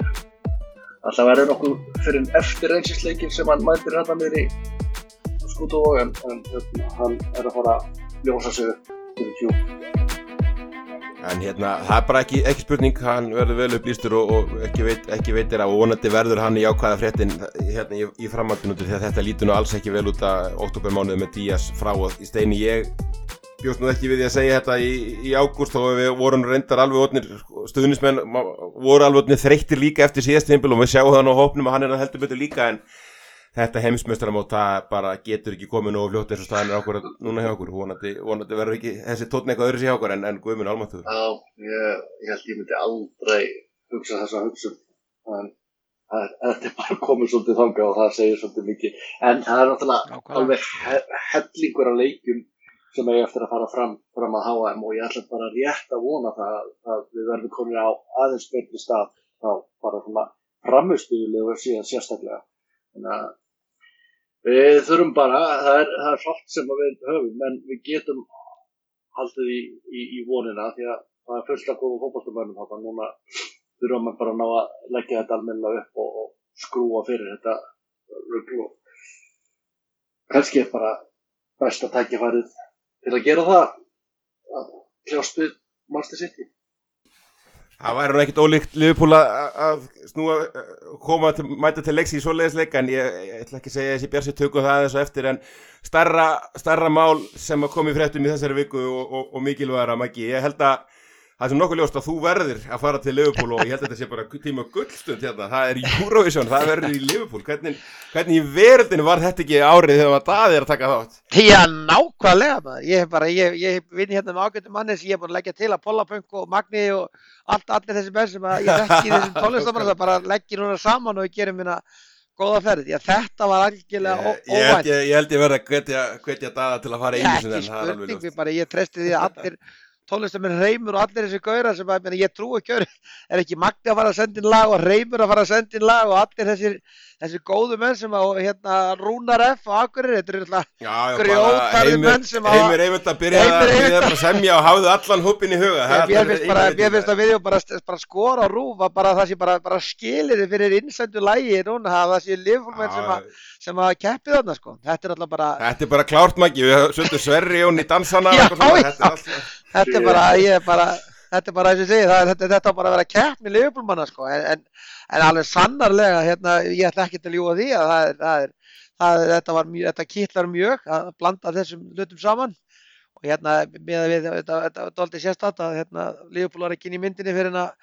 Alltaf verður nokkuð fyrir eftir reynsisleikin sem hann mættir hérna með í skútu og en, en hérna, hann er að fara ljósa sig fyrir tjú En hérna, það er bara ekki, ekki spurning, hann verður vel upplýstur og, og ekki, veit, ekki veitir að vonandi verður hann í ákvæða fréttin hérna í, í framhaldinu því að þetta lítur nú alls ekki vel út að oktobermánuðu með Díaz frá og í steini ég bjóst nú ekki við því að segja þetta í, í ágúst og við vorum reyndar alveg otnir stuðnismenn, voru alveg otnir þreyttir líka eftir síðast tímpil og við sjáum það nú hópnum að hann er að heldur betur líka en þetta heimsmeistaramót það bara getur ekki komið nú og fljótt eins og staðin er okkur núna hjá okkur, vonandi, vonandi verður ekki þessi tótn eitthvað öðru sér hjá okkur en, en guðminn almáttuður. Já, ég, ég held ég myndi aldrei hugsa þessa hugsun en þetta er bara komið svolítið þanga og það segir svolítið mikið. En það er náttúrulega alveg hellingur af leikum sem er eftir að fara fram, fram að HM og ég ætla bara rétt að vona það að við verðum komin á aðeins betri stað þá bara svona framustuðulega síðan sérstaklega. Þannig að við þurfum bara það er, það er hlátt sem við höfum en við getum haldið í, í, í vonina því að það er fullt af góða fólkváltumönnum þannig að núna þurfum við bara að ná að leggja þetta almenna upp og, og skrúa fyrir þetta rögglu kannski er bara besta tækifærið til að gera það að kljást við Master City Það væri nú ekkit ólíkt liðpúla að snúa, koma til, mæta til leiks í svoleiðisleika en ég, ég ætla ekki að segja þessi björnsi tökum það þessu eftir en starra, starra mál sem að komi fréttum í þessari viku og, og, og mikilvægara mæki, ég held að það er sem nokkuð ljóst að þú verður að fara til Liverpool og ég held að þetta sé bara tíma gullstund hérna, það er Eurovision, það verður í Liverpool hvernig, hvernig í verðinu var þetta ekki árið þegar daðið er að taka þátt? Já, nákvæmlega maður, ég hef bara, ég, ég vinn hérna með ágættum mannis, ég hef búin að leggja til að Pollapunk og Magni og allt, allir þessi menn sem að ég þekki í þessum tónlistamannum, það bara leggir núna saman og gerum minna góða ferð, já þetta var algjörlega óvænt. Ég, ég held ég verði að hvetja daða til að fara í þessu. Ekki spurning, bara ég treysti því að allir tónlistaminn Reymur og allir þessi gaurar sem að, ég trú ekki gaurar, er ekki Magni að fara að senda inn lag og Reymur að fara að senda inn lag og allir þessir, þessi góðu menn sem að, hérna, Rúnar F og Akureyri, þetta er alltaf grjótarði menn sem að Heimir Eyvind að byrja að semja og hafðu allan húpin í huga. Ég finnst að við bara skora og rúfa bara það sé bara skilir fyrir innsendu lægi núna, það sé lifurmenn sem að sem að keppi þarna sko. Þetta er alltaf bara þetta er bara klárt mæki, við söndum Sverri og ný dansana já, já, þetta, er alltaf... þetta er bara ég er bara þetta er bara eins og segi það, þetta, þetta er bara að vera keppni liðbúlmanna sko. En, en, en alveg sannarlega hérna ég ætla ekki til að ljúa því að það er, það er það, þetta var mjög, þetta kýtlar mjög að blanda þessum hlutum saman. Og hérna með að við þetta, þetta var doldið sérstat að hérna liðbúl var ekki inn í myndinni fyrir að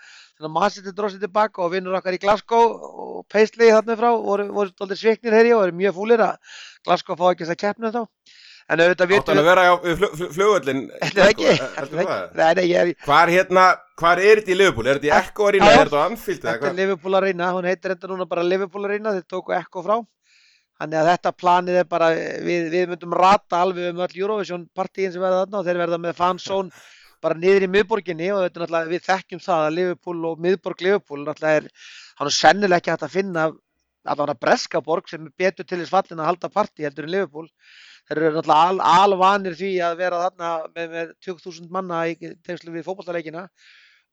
Massetti dróðsir tilbaka og vinnur okkar í Glasgow og Paisley þarna frá voru, voru alltaf sviknir herri og eru mjög fúlir að Glasgow fá ekki þess að keppna þá. En auðvitað vitum við... Áttan að vera á flugöldin... Þetta er ekki, þetta er nei, ég er... Hérna, hvar er þetta í Liverpool? Er þetta í Ekko Arena eða er þetta á Anfield? Þetta er Liverpool Arena, hún heitir þetta núna bara Liverpool Arena, þeir tóku Ekko frá. Þannig að þetta planið er bara, við, við myndum rata alveg um öll Eurovision partíin sem verða þarna og þeir verða með fansón bara niður í miðborginni og þetta náttúrulega við þekkjum það að Liverpool og miðborg Liverpool náttúrulega er hann er sennilega ekki hægt að finna allavega Breskaborg sem er betur til þess fallin að halda parti heldur en Liverpool þeir eru náttúrulega al, alvanir því að vera þarna með, með 20.000 manna í tegslu við fókbaltaleikina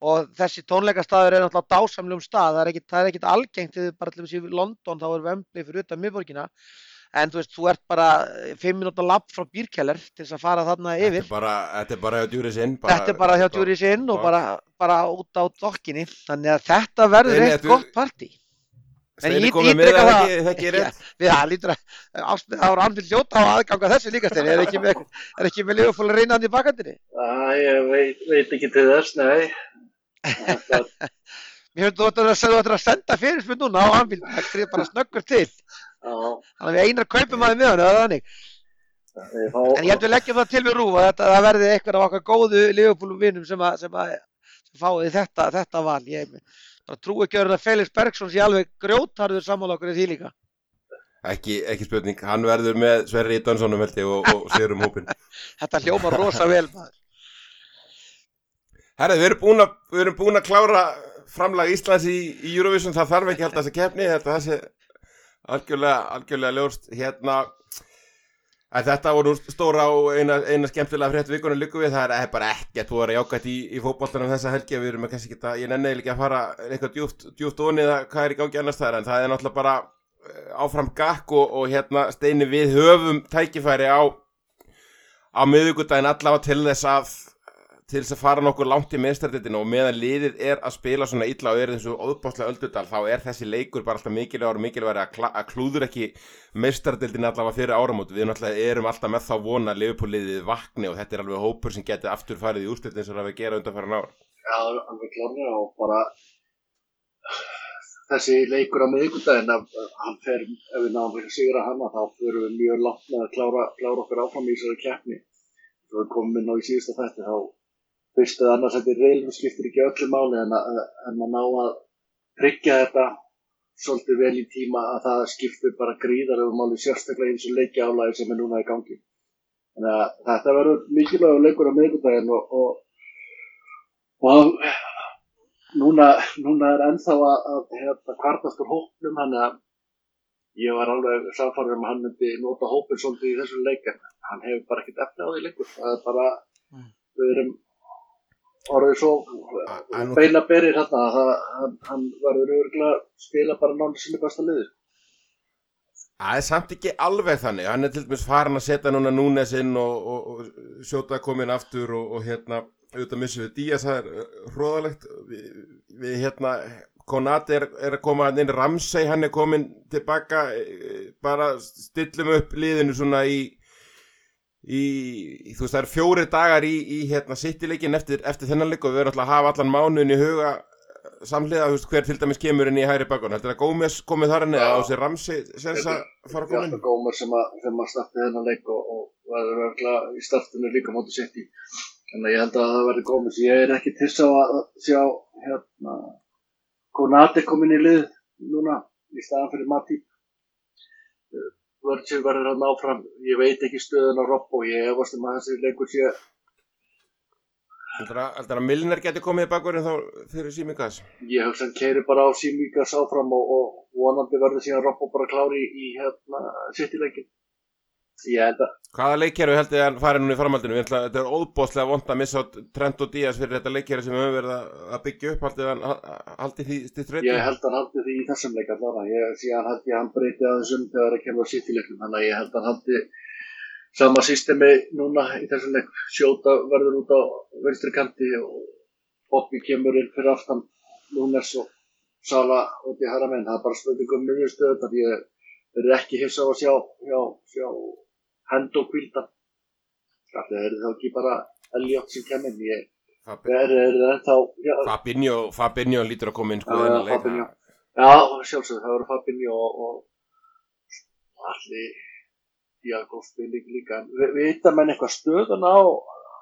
og þessi tónleikastæður er náttúrulega dásamlegum stað, það er er ekkit algengt þegar bara til þessi London þá er Wembley fyrir utan miðborgina en þú veist, þú ert bara eh, fimm minúta lapp frá bírkeller til þess að fara þarna yfir. Þetta er bara, þetta er bara hjá djúri sinn. Þetta er bara hjá djúri sinn og bara, bara út á dokkinni, þannig að þetta verður eitt gott partí. Steini komið með það, það ekki rétt? Við það lítur að ára anfél hljóta á aðganga þessu líka steini, er ekki með, er ekki með lífafóla reynandi í bakandinni? Það, ég veit, veit ekki til þess, nei. Mér finnst þú að þú ættir að senda fyrirspunn núna á anfél, það skrif bara snöggur til. Þannig að við einar kaupum aðeins með hann, það er þannig. En ég held að við leggjum það til við rúfa að það verði eitthvað af okkar góðu liðupólum sem, að, sem, að, sem fáið þetta, þetta val. Ég trú ekki að Felix Bergson sé alveg grjótharður sammála okkur í því líka. Ekki, ekki spurning, hann verður með Sverri Ídonssonum veldi og, og sérum hópin. þetta hljómar rosa vel maður. Herrið, við erum búin að, við erum búin að klára framlag Íslands í, í Eurovision, það þarf ekki þess að kefni, þetta þessi algjörlega, algjörlega ljóst hérna þetta voru stóra og eina, eina skemmtilega frétt vikunum líku við, það er bara ekkert búið að jákvæmt í, í fókbóltanum þessa helgi. Við erum kannski ekki að, ég nenni ekki að fara eitthvað djúft, djúft onnið að hvað er í gangi annars það er en það er náttúrulega bara eh, áfram gakk og, og hérna steini við höfum tækifæri á á miðugudagin allavega til þess að til þess að fara nokkur langt í meðstærditinu og meðan liðið er að spila svona illa og er þessu óðbáslega öldudal þá er þessi leikur bara alltaf mikilvægur og mikilvægur að, að klúður ekki meðstærditinu allavega fyrir áramótu við erum alltaf með þá vona liðupóliðið vakni og þetta er alveg hópur sem getur aftur farið í úrslitin og það við gera undan fara nára Já, alveg klárlega og bara þessi leikur á miðugundagin hann fer, ef við náum fyrir að sigra hann þá fyrir við mjög langt með að klára, klára okkur áfram í þessari keppni. Við komum inn á í síðasta þætti þá fyrst eða annars þetta er reilum skiptir ekki öllu máli en að, en að ná að tryggja þetta svolítið vel í tíma að það skiptir bara gríðaröfum máli sérstaklega eins og leikja álæði sem er núna í gangi. Þannig að þetta verður mikilvægur leikur á miðgundaginn og, og, og núna, núna er ennþá að, að hérna, kvartast úr hópnum hann að ég var alveg samfarið um að hann myndi nota hópin svolítið í þessum leikin. Hann hefur bara ekkert efni á því leikur. Það er bara, mm. við erum orðið svo beina berir hérna að hann, verður örgulega spila bara náttúrulega sinni besta liði. Það er samt ekki alveg þannig. Hann er til dæmis farin að setja núna núnes inn og, og, og sjóta komin aftur og, og hérna auðvitað missum við Díaz, það er uh, hróðalegt við, við hérna Konati er, er að koma inn Ramsey, hann er komin tilbaka eh, bara stillum upp liðinu svona í Í, þú veist það er fjóri dagar í, í hérna sittileikin eftir, eftir þennan leik og við verðum alltaf að hafa allan mánuðin í huga eh, samhliða veist, hver til dæmis kemur inn í hægri bakun heldur það Gómez komið þar enni á sér Ramsey sens að fara að koma inn? Þetta er Gómez sem að, að starti þennan leik og, og verður verður í startinu líka mótið sitt í að ég held að það verður Gómez. Ég er ekki til að sjá hérna Konati komin í lið núna í staðan fyrir Matip Virgil verður hann áfram ég veit ekki stöðun á Rob og ég hefast um að leikur sé Heldur að, heldur að Milner geti komið í bakverðin þá fyrir Simikas? Ég hugsa hann keiri bara á Simikas áfram og, og vonandi verður síðan Robbo bara klári í, í hérna sittileikin. Að Hvaða leikjæru heldur að hann fari núna í framhaldinu? Þetta er óbóðslega vond að missa Trent og Díaz fyrir þetta leikjæru sem við höfum verið að- að byggja upp haldið hann haldið því reyndi? ég held að hann haldi því í þessum leik allavega. Ég held ég að hann breyti að þessum þegar það kemur á sittileiknum. Þannig að ég held að hann haldi sama systemi núna í þessum leik. Sjóta verður út á vinstri kanti og Bobby kemur inn fyrir aftan Núnes og Sala út í hæra menn. Það er bara er að hend og kvildan. Það er þá ekki bara Elliot sem kemur. Ég er, er, er ennþá, já, Fabinho, Fabinho lítur að koma inn sko leik. Fabinho. Já, sjálfsög, það voru Fabinho og, og allir Diago spilling líka. Vi, vita menn eitthvað stöðun á,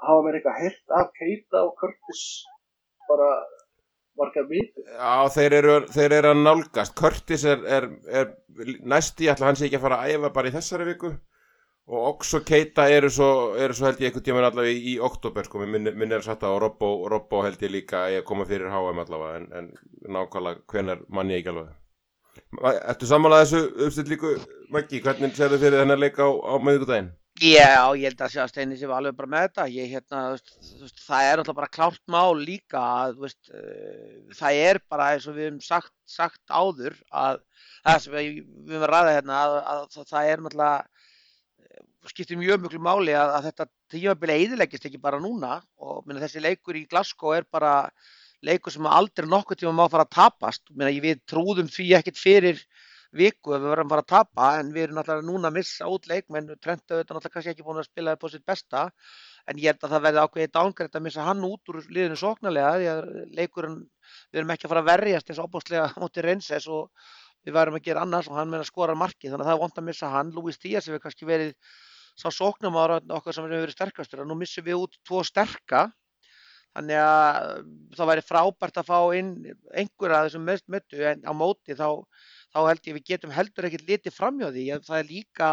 hafa menn eitthvað hert af Keita og Curtis bara margar viti? Já, þeir eru, þeir eru að nálgast. Curtis er, er, er næsti, ætla hann sé ekki að fara að æfa bara í þessari viku og Ox og Keita eru svo, eru svo held ég einhvern tímann allavega í, í oktober sko, minn, minn er satt á og Robbo, Robbo held ég líka að ég koma fyrir HM allavega en, en nákvæmlega hvenar mann ég ekki alveg. Ertu sammálað þessu uppstillíku, Maggi, hvernig serðu fyrir þennan leik á, á meðvíkudaginn? Já, ég held að að Steini sé alveg bara með þetta. Ég, hérna, veist, það er alltaf bara klárt mál líka að veist, uh, það er bara eins og við höfum sagt, sagt áður að það sem við, að ræða hérna að, að, að það er eh, skiptir mjög mjög máli að, að þetta tímabili eðileggist ekki bara núna og minna, þessi leikur í Glasgow er bara leikur sem aldrei nokkuð tíma má fara að tapast. Minna, við trúðum því ekkert fyrir viku ef við verðum bara að tapa en við erum náttúrulega núna að missa út leikmenn. Trent auðvitað náttúrulega kannski ekki búin að spila upp á sitt besta en ég held að það verði ákveðið dángrætt að missa hann út úr liðinu sóknarlega því að leikurinn, við erum ekki að fara að verjast eins opbúslega móti Reynsess og við værum að gera annars og hann meina skora marki þannig að það er vond að missa hann, Luis Díaz hefur kannski verið sá sóknarmára okkar sem hefur verið sterkastur og nú missum við út tvo sterka. Þannig að það væri frábært að fá inn einhverja af þessum möttu en á móti þá þá held ég við getum heldur ekkert litið að það er líka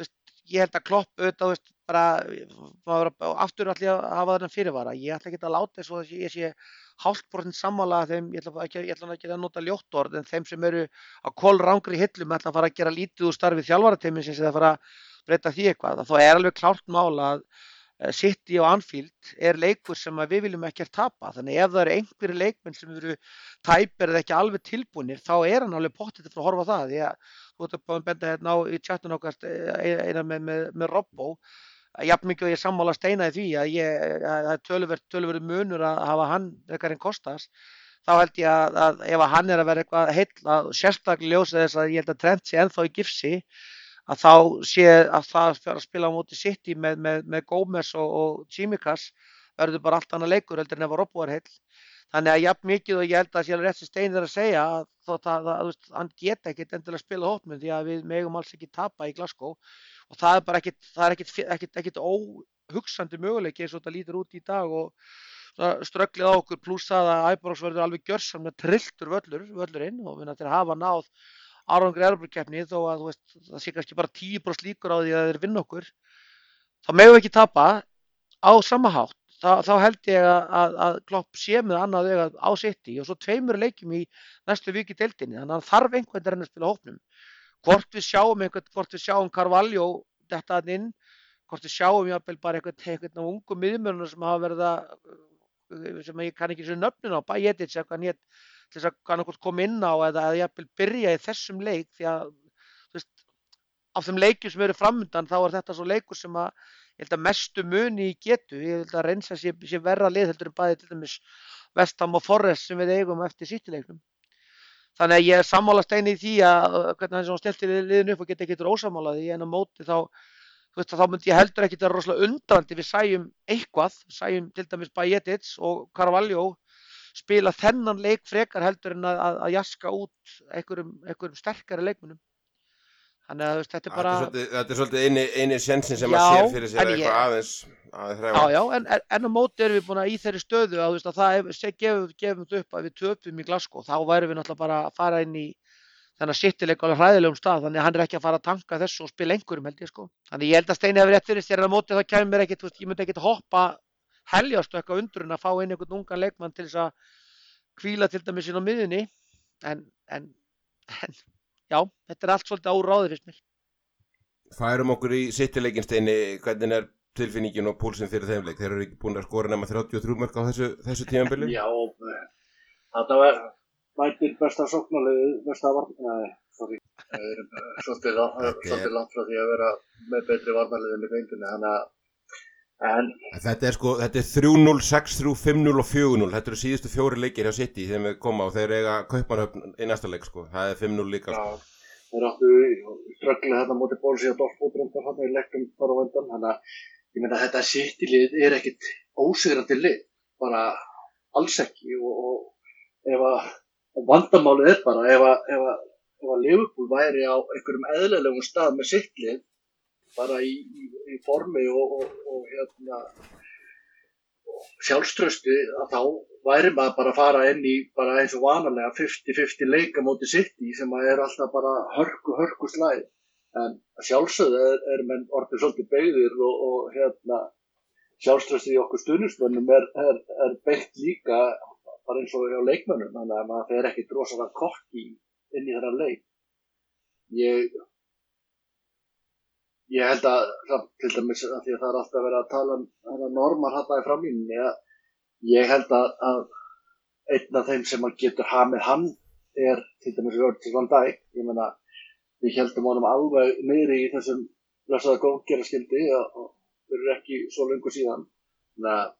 veist, ég held að klopp auðvitað aftur ég að hafa þennan fyrirvara. Ég ætla ekki að láta þess að ég sé hálfbrotinn sammála þeim, ég ætla ekki, ég ætla ekki að nota ljóttorð en þeim sem eru á kólrángri hillum ætla að fara að gera lítið úr starfið þjálfarateimins eða fara að breyta því eitthvað þá er alveg klárt mála að City og Anfield er leikur sem við viljum ekkert tapa. Þannig ef það eru einhverju leikmenn sem eru tæpir eða ekki alveg tilbúinir þá er hann alveg pottið fyrir að horfa það. Því að þú ert að benda hérna á í chatun okkar eina með, með, með Robbo. Jafn mikið og ég sammála steina í því að það er tölverð munur að hafa hann ekkar en kostas þá held ég að, að ef að hann er að vera eitthvað heilla sérstaklega ljósið þess að ég held að Trent sé ennþá í gifsi að þá sé að það fyrir að spila á móti City með, með, með Gómez og, og Tsimikas verður bara allt annað leikur heldur en ef að Robbo er heill. Þannig að jafn mikið og ég held að það rétt sem Stein er að segja að að, að, að hann geta ekkit endilega að spila hópminn því að við megum alls ekki tapa í Glasgow og það er bara það er ekkit óhugsandi möguleiki eins og þetta lítur út í dag og strögglið á okkur pluss það að Æbrox verður alveg gjörsan með trilltur völlur, völlurinn og við náttúrulega hafa náð árangri erfurkeppni þó að veist, það sé kannski bara 10% líkur á því að þeir vinna okkur þá megum við ekki tapa á sama hátt. Þá, held ég að, að, að Klopp sé með annað auðvitað á sitt í og svo tveimur leikjum í næstu viki deildinni þannig að þarf einhvern veginn að spila hópnum. Hvort við sjáum einhvern, hvort við sjáum Carvalho þetta inn hvort við sjáum jáfnvel bara einhvern, einhvern af ungum miðmjörnum sem hafa verið að sem ég kann ekki svo nöfnin á Bajetic eða hvað hétt til þess að kannakvæmt koma inn á eða að jafnvel byrja í þessum leik því að veist, af þeim leikjum sem eru framöndan þá er þetta svo leikur sem að ég held að mestu muni í getu. Ég held að reynsa sé, sé verra lið heldur en bæði til dæmis Vestham og Forrest sem við eigum eftir sýttileiknum þannig að ég er sammálast eini í því að hvernig hann stelti liðin upp og geta ekkert ósamálaði en á móti þá veist, þá myndi ég heldur ekkert að vera rosalega undrandi við sæjum eitthvað, sæjum til dæmis Bajetic og Carvalho spila þennan leik frekar heldur en að, að, að jaska út einhverjum, einhverjum sterkari leikmunum þannig að veist, þetta er bara Þetta er svolítið, svolítið eini, eini sensin sem Já, að sér fyrir sér eitthvað ég- aðeins aðeins já, já, en, en, en á móti erum við búin að í þeirri stöðu að, veist, að það hef- gefum, gefum þetta upp að við töpum í Glasgow. Þá værum við náttúrulega bara að fara inn í þennan sittileik alveg hræðilegum stað þannig að hann er ekki að fara að tanka þessu og spila einhverjum held ég sko. Þannig ég held að Steini hefur rétt fyrir sér á móti þá kemur þú veist, ég myndi ekkit hoppa heljast og eitthvað undrun að fá inn einhvern ungan leikmann til þess að kvíla til dæmis inn á miðunni en, en, en já, þetta er allt svolítið áráði fyrst mér. Færum okkur í sittileikinsteini, hvernig er tilfinningin og púlsinn fyrir þeim leik? Þeir eru ekki búin að skora nema 33 mörg á þessu, þessu tímanbili? Já, þetta var mætir besta sóknarlið, besta varnarlið, sorry, svolítið langt frá því að vera með betri varnarliðin í feindinu, þannig að En, þetta er sko, þetta er 3-0, 6-3, 5-0 og 4-0 þetta eru síðustu fjóri leikir hjá City þegar við koma og þeir eiga kaupanhöfn í næsta leik sko, það er 5-0 líka sko. Já, þeir áttu strögglega þetta mútið bólsi og Dortmund hann er leikum bara vendan, þannig að ég meina þetta City-lið er ekkit ósigrandi lið, bara alls ekki. Og, og ef að vandamálið er bara ef að, ef að, ef að Liverpool væri á einhverjum eðlilegum stað með City-lið bara í, í, í formi og, og, og hérna, sjálfströsti að þá væri maður bara að fara inn í bara eins og vanalega 50-50 leika móti City sem er alltaf bara hörku hörku slæð en sjálfsögðu er, er menn orðið svolítið beigðir og, og hérna sjálfströsti í okkur stundismönnum er, er, er beitt líka bara eins og hjá leikmönnum þannig að maður fer ekki drosalega kokki inn í þennan leik. Ég ég held að, til dæmis að því að það er alltaf verið að tala um normar hann í framlýninni ég held að, að einn af þeim sem getur hamið hann er til dæmis Rörtis van Dijk ég menna, við heldum honum alveg niður í þessum blessaða góðgerðarskildi og erum ekki svo lengur síðan. Þannig að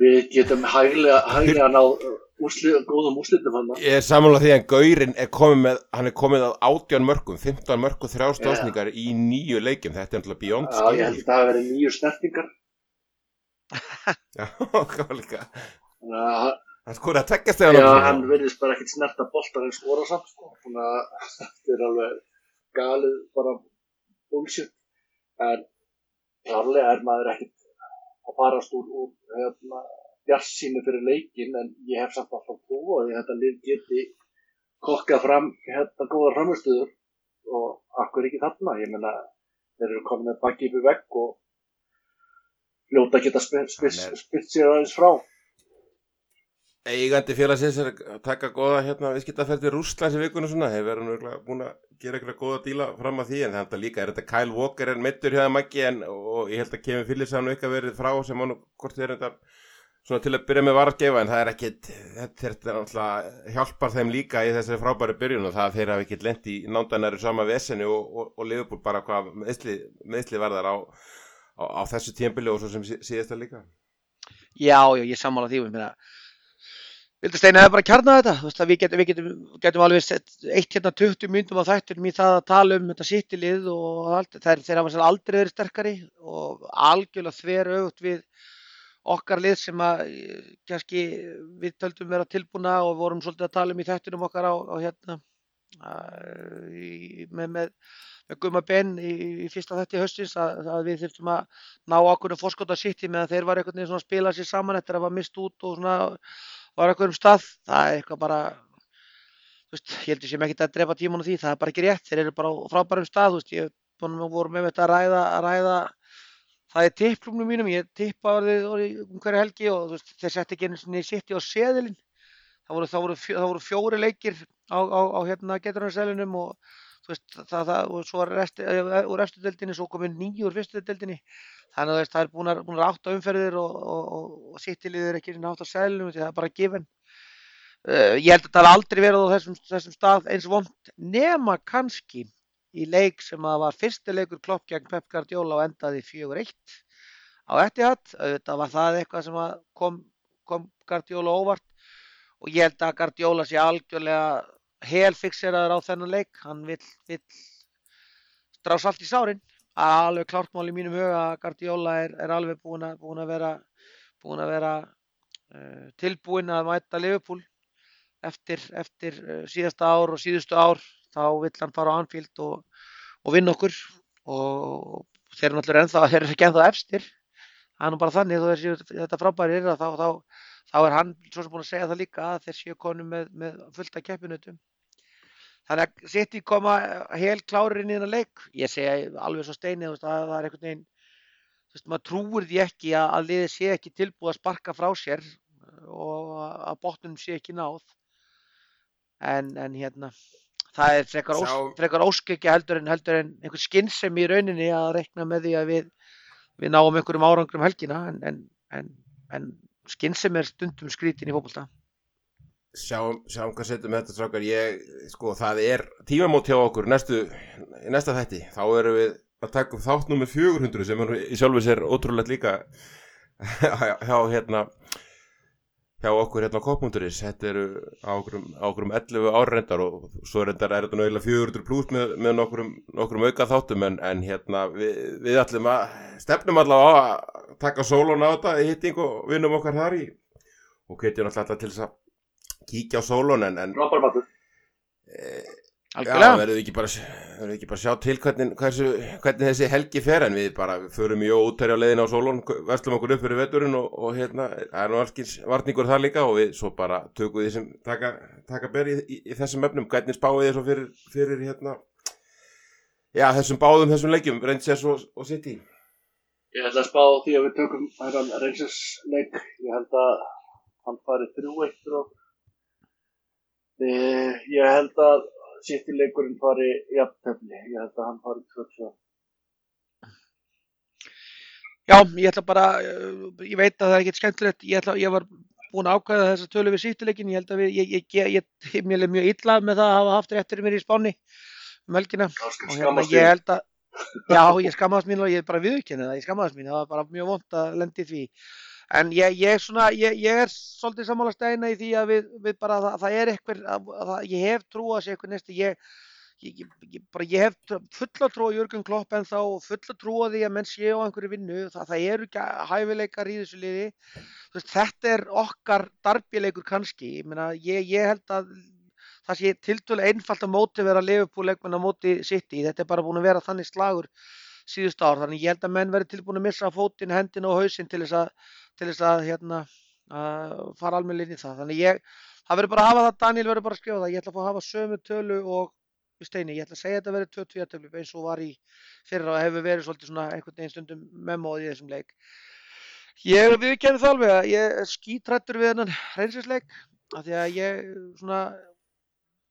við getum hæglega, hæglega náð úslið, góðum úslitum hann Ég er samanlega því að Gaurin er komið með hann er komið að 18 mörgum 15 mörgum þrjástóðsningar yeah. í nýju leikum þetta er beyond skil Já, ég held að það verið nýju snertingar. Já, hvað líka? Hann skor að tekja stegan Já, hann verðist bara ekkert snerta boltar en skora samt sko. þannig að þetta er alveg galið bara bullshit. En klarlega er maður ekkert að farast úr, úr hérna, bjarsínu fyrir leikin en ég hef samt alltaf trú og þetta lið geti kokkað fram hérna góða framistöður og akkur ekki þarna? Ég menna þeir eru komið með bakki upp í vegg og hljóta geta spilt sér aðeins frá. Eigandi félagsins er að taka goða hérna viðskiptaferði Rúslands í vikunum svona. Hefur verið búin að gera eitthvað goða díla fram að því en þetta líka er þetta Kyle Walker en mittur hjá það maggi en og ég held að kemur fylgis hann eitthvað verið frá sem hann hvort þeir þetta svona til að byrja með var að gefa en það er ekki þetta er náttúrulega hjálpar þeim líka í þessari frábæri byrjun og það þeir hafa ekki lent í nándanæru sama vesenu og, og, og liðbúl bara hvað meðsli, meðsli verðar á, á, á þessu tímbili og svo sem síðast að líka. Já, já, ég samála því Vildur Steina hefur bara kjarnað þetta. Veist, við getum, við getum, getum alveg eitt hérna 20 myndum á þættunum í það að tala um þetta sittilið og allt, þeir hafa aldrei verið sterkari og algjörlega þver auðvut við okkar lið sem að eh, kannski við töldum vera tilbúna og vorum svolítið að tala um í þettunum okkar á, á hérna í, með, með, með gumma benn í, í fyrsta þetti höstins að, að við þurftum að ná okkur um fórskóta sitt í meðan þeir var einhvern veginn að spila sér saman eftir að var mist út og svona var eitthvað um stað, það er eitthvað bara veist, ég heldur sem ekki að drepa tíman á því, það er bara ekki rétt, þeir eru bara frábærum stað, veist, ég voru með þetta að ræða, að ræða það er tipplumnum mínum, ég tippa um hverju helgi og þeir sett ekki einu sitti á seðilinn. Það voru, voru, það voru fjóri leikir á, á, á hérna geturnarsælinum og veist, það, það, og svo resti, eh, úr eftirdeldinni, svo komið nýjur úr fyrstudeldinni þannig að það er búin að, búin að átta umferðir og, og, og sittilið er ekki átt á sælinum, það er bara gefin. Uh, ég held að það aldrei verið á þessum, þessum stað eins vond nema kannski í leik sem að var fyrstileikur klopp gegn Pep Guardiola og endaði 4-1 á Etihad. Þetta var það eitthvað sem kom, kom Guardiola óvart og ég held að Guardiola sé algjörlega helfixeraður á þennan leik. Hann vill, vill strá salt í sárin. Alveg klártmál í mínum huga að Guardiola er, er alveg búin að, búin að vera, búin að vera uh, tilbúin að mæta Liverpool eftir, eftir uh, síðasta ár og síðustu ár þá vill hann fara á Anfield og, og vinna okkur. Og þeir eru náttúrulega ennþá, þeir eru ekki ennþá efstir. Það er nú bara þannig, þú veist þetta frábæri er að þá, þá, þá er hann svo sem búin að segja það líka að þeir séu konu með, með fullta keppinutum þannig að sitt í koma hel klárir inn í þennan leik. Ég segja alveg svo steinið að það er einhvern veginn þú veist, maður trúir því ekki að, að liðið sé ekki tilbúið að sparka frá sér og að botnum sé ekki náð. En, en hérna það er frekar, ós, Sjá- frekar óskekja heldur en heldur en einhver skinnsem í rauninni að rekna með því að við, við náum einhverjum árangrum helgina en, en, en, en skinnsem er stundum skrítin í fótbolta. Sjáum, sjáum hvað setjum þetta strákar. Ég, sko, það er tímamót hjá okkur næstu, næsta þætti. Þá erum við að taka upp þátt nummer 400 sem er í sjálfu sér ótrúlegt líka hjá hérna hjá okkur hérna á Kopmunduris þetta eru á okkurum, á okkurum 11 árendar og svo reyndar er þetta eiginlega 400 pluss með, með nokkrum, auka þáttum en, en hérna við, við ætlum að stefnum allavega á að taka sólun á þetta í hitting og vinnum okkar þar í. Og hvetjum alltaf til þess að kíkja á sólun en, en Rábarmatur. Já, algjörlega verðum við ekki bara, verðum við ekki bara sjá til hvernig, hversu, hvernig þessi helgi fer en við bara förum í óutæri á leiðin á Solon, verslum okkur upp fyrir veturinn og, og hérna, það er nú allskins varningur þar líka og við svo bara tökum því sem taka, taka beri í, í, í þessum efnum, hvernig spáum við svo fyrir, fyrir hérna, já, þessum báðum þessum leikjum, Rangers og, og City. Ég ætla að spá því að við tökum hægan Rangers leik. Ég held að hann fari 3-1 fyrir okkur. Eh, Ég held að City leikurinn fari jafntefni. Ég held að hann fari 2-2. Já, ég ætla bara, uh, ég veit að það er ekkert skemmtilegt, ég, ætla, ég var búin að ákvæða þessa tölu við sýttileikin, ég held að við, ég, ég, ég, leið mjög illa með það að hafa haft réttir mér í spáni um helgina og hérna ég held að, já, ég skammaðast mín og ég bara viðurkenni það, ég skammaðast mín, það var bara mjög vont að lendi því. En ég, ég, svona, ég, ég er svolítið sammála steina í því að við, við bara, það, það er eitthvað, að, að, ég hef trú að sé eitthvað næstu, ég, hef fulla trú á Jörgen Klopp en þá fulla trú á því að menn séu á einhverju vinnu, það, það eru ekki hæfileikar í þessu liði, veist, þetta er okkar darbjuleikur kannski, meina, ég, held að það sé tiltölu einfalt að móti vera Liverpool leikmenn á móti City, þetta er bara búin að vera þannig slagur síðust ár, þannig ég held að menn verði tilbúin að missa fótinn, hendina og hausinn til þess að, til þess að hérna, að fara almennilega inn í það, þannig ég, það verður bara að hafa það, Daniel verður bara að það, ég ætla að fá að hafa sömu tölu og við Steini, ég ætla að segja að þetta verður 22 töflu eins og var í fyrra og hefur verið svolítið svona einhvern veginn stundum memóð í þessum leik. Ég viðkenni það alveg að ég er skítrættur við hennan reynsisleik af því að ég svona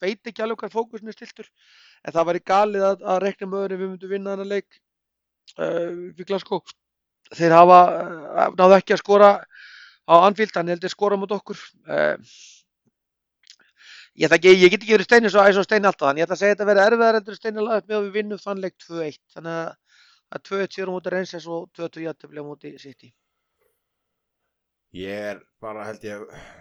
veit ekki alveg hvað fókusin er stiltur en það væri galið að, að rekna öðru við myndum vinna hennan leik uh, þeir hafa uh, náðu ekki að skora á Anfield, hann heldur skora mot okkur. Uh, ég, ekki, ég get ekki verið stein eins og, og stein alltaf þannig ég ætla að segja að þetta verði erfiðar endur stein að laga með að við vinnum þann leik 2-1 þannig að að 2-1 sér á móti reynsins og 2-2 jættefli á móti City Ég er bara held ég,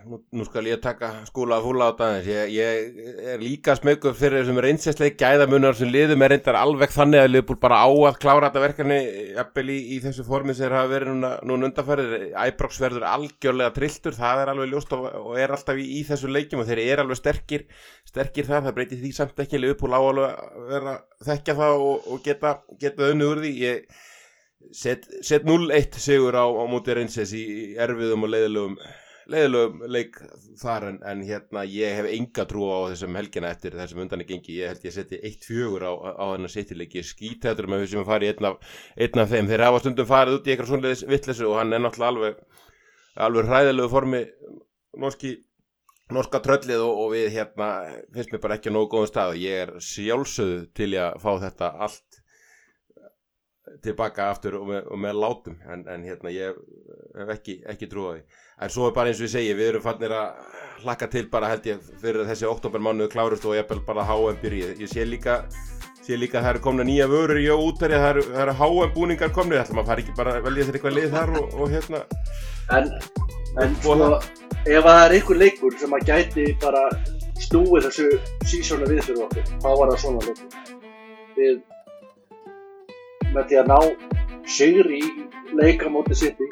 nú, nú skal ég taka skúla að fúla á aðeins, ég, ég er líka smöggur fyrir þessum reynsesleik gæðamunar sem liðum er reyndar alveg þannig að liðbúl bara á að klára þetta verkefni jafnvel í, í þessu formi sem hafa verið núna, núna undanfærið, Æbroks verður algjörlega trilltur, það er alveg ljóst og, og er alltaf í, í þessu leikjum og þeir eru alveg sterkir, sterkir þar, það breytir því samt ekki liðbúl á að vera þekkja það og, og geta, geta unnið úr því, ég Set, set 0-1 sigur á, á móti reynsess í erfiðum og leiðilegum, leiðilegum leik þar en, en hérna ég hef enga trú á þessum helgina eftir þessum undan gengi, ég held ég seti 1-4 á, á þennan skýt þetta með þessum að fara í einn af, einn af þeim, þeir hafa stundum farið út í eitthvað svonleiðis vittlesu og hann er náttúrulega alveg, alveg hræðilegu formi norski norska tröllið og, og við hérna finnst mér bara ekki á nógu góðum stað. Og ég er sjálfsögðu til að fá þetta allt tilbaka aftur og með, og með látum. En, en hérna ég hef ekki, ekki trúið en svo er bara eins og ég segi við erum fannir að hlakka til bara held ég fyrir þessi oktobermánuðu klárust og ég er bara HM byrji ég sé líka, sé líka að það eru komna nýja vörur í og útæri það eru, það eru HM búningar komni ætlum að fara ekki bara að velja þér eitthvað lið þar og, og hérna. En, en sko, ef að það er einhver leikur sem að gæti bara snúið þessu sísónu við fyrir okkur, þá var það svona leikur. Við, með því að ná sigri í leika móti City,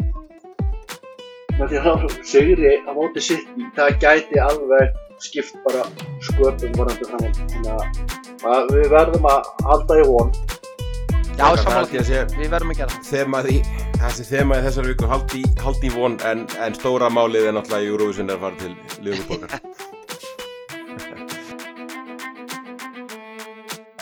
með því að ná sigri á móti City, það gæti alveg skipt bara sköpum vorandi fram. Þannig að- að við verðum að halda í von. Já, sé- við verðum að gera það þemað í þessi þemað í þessari viku haldi, haldi í von en, en stóra málið er náttúrulega Eurovision er að fara til Liðurborgar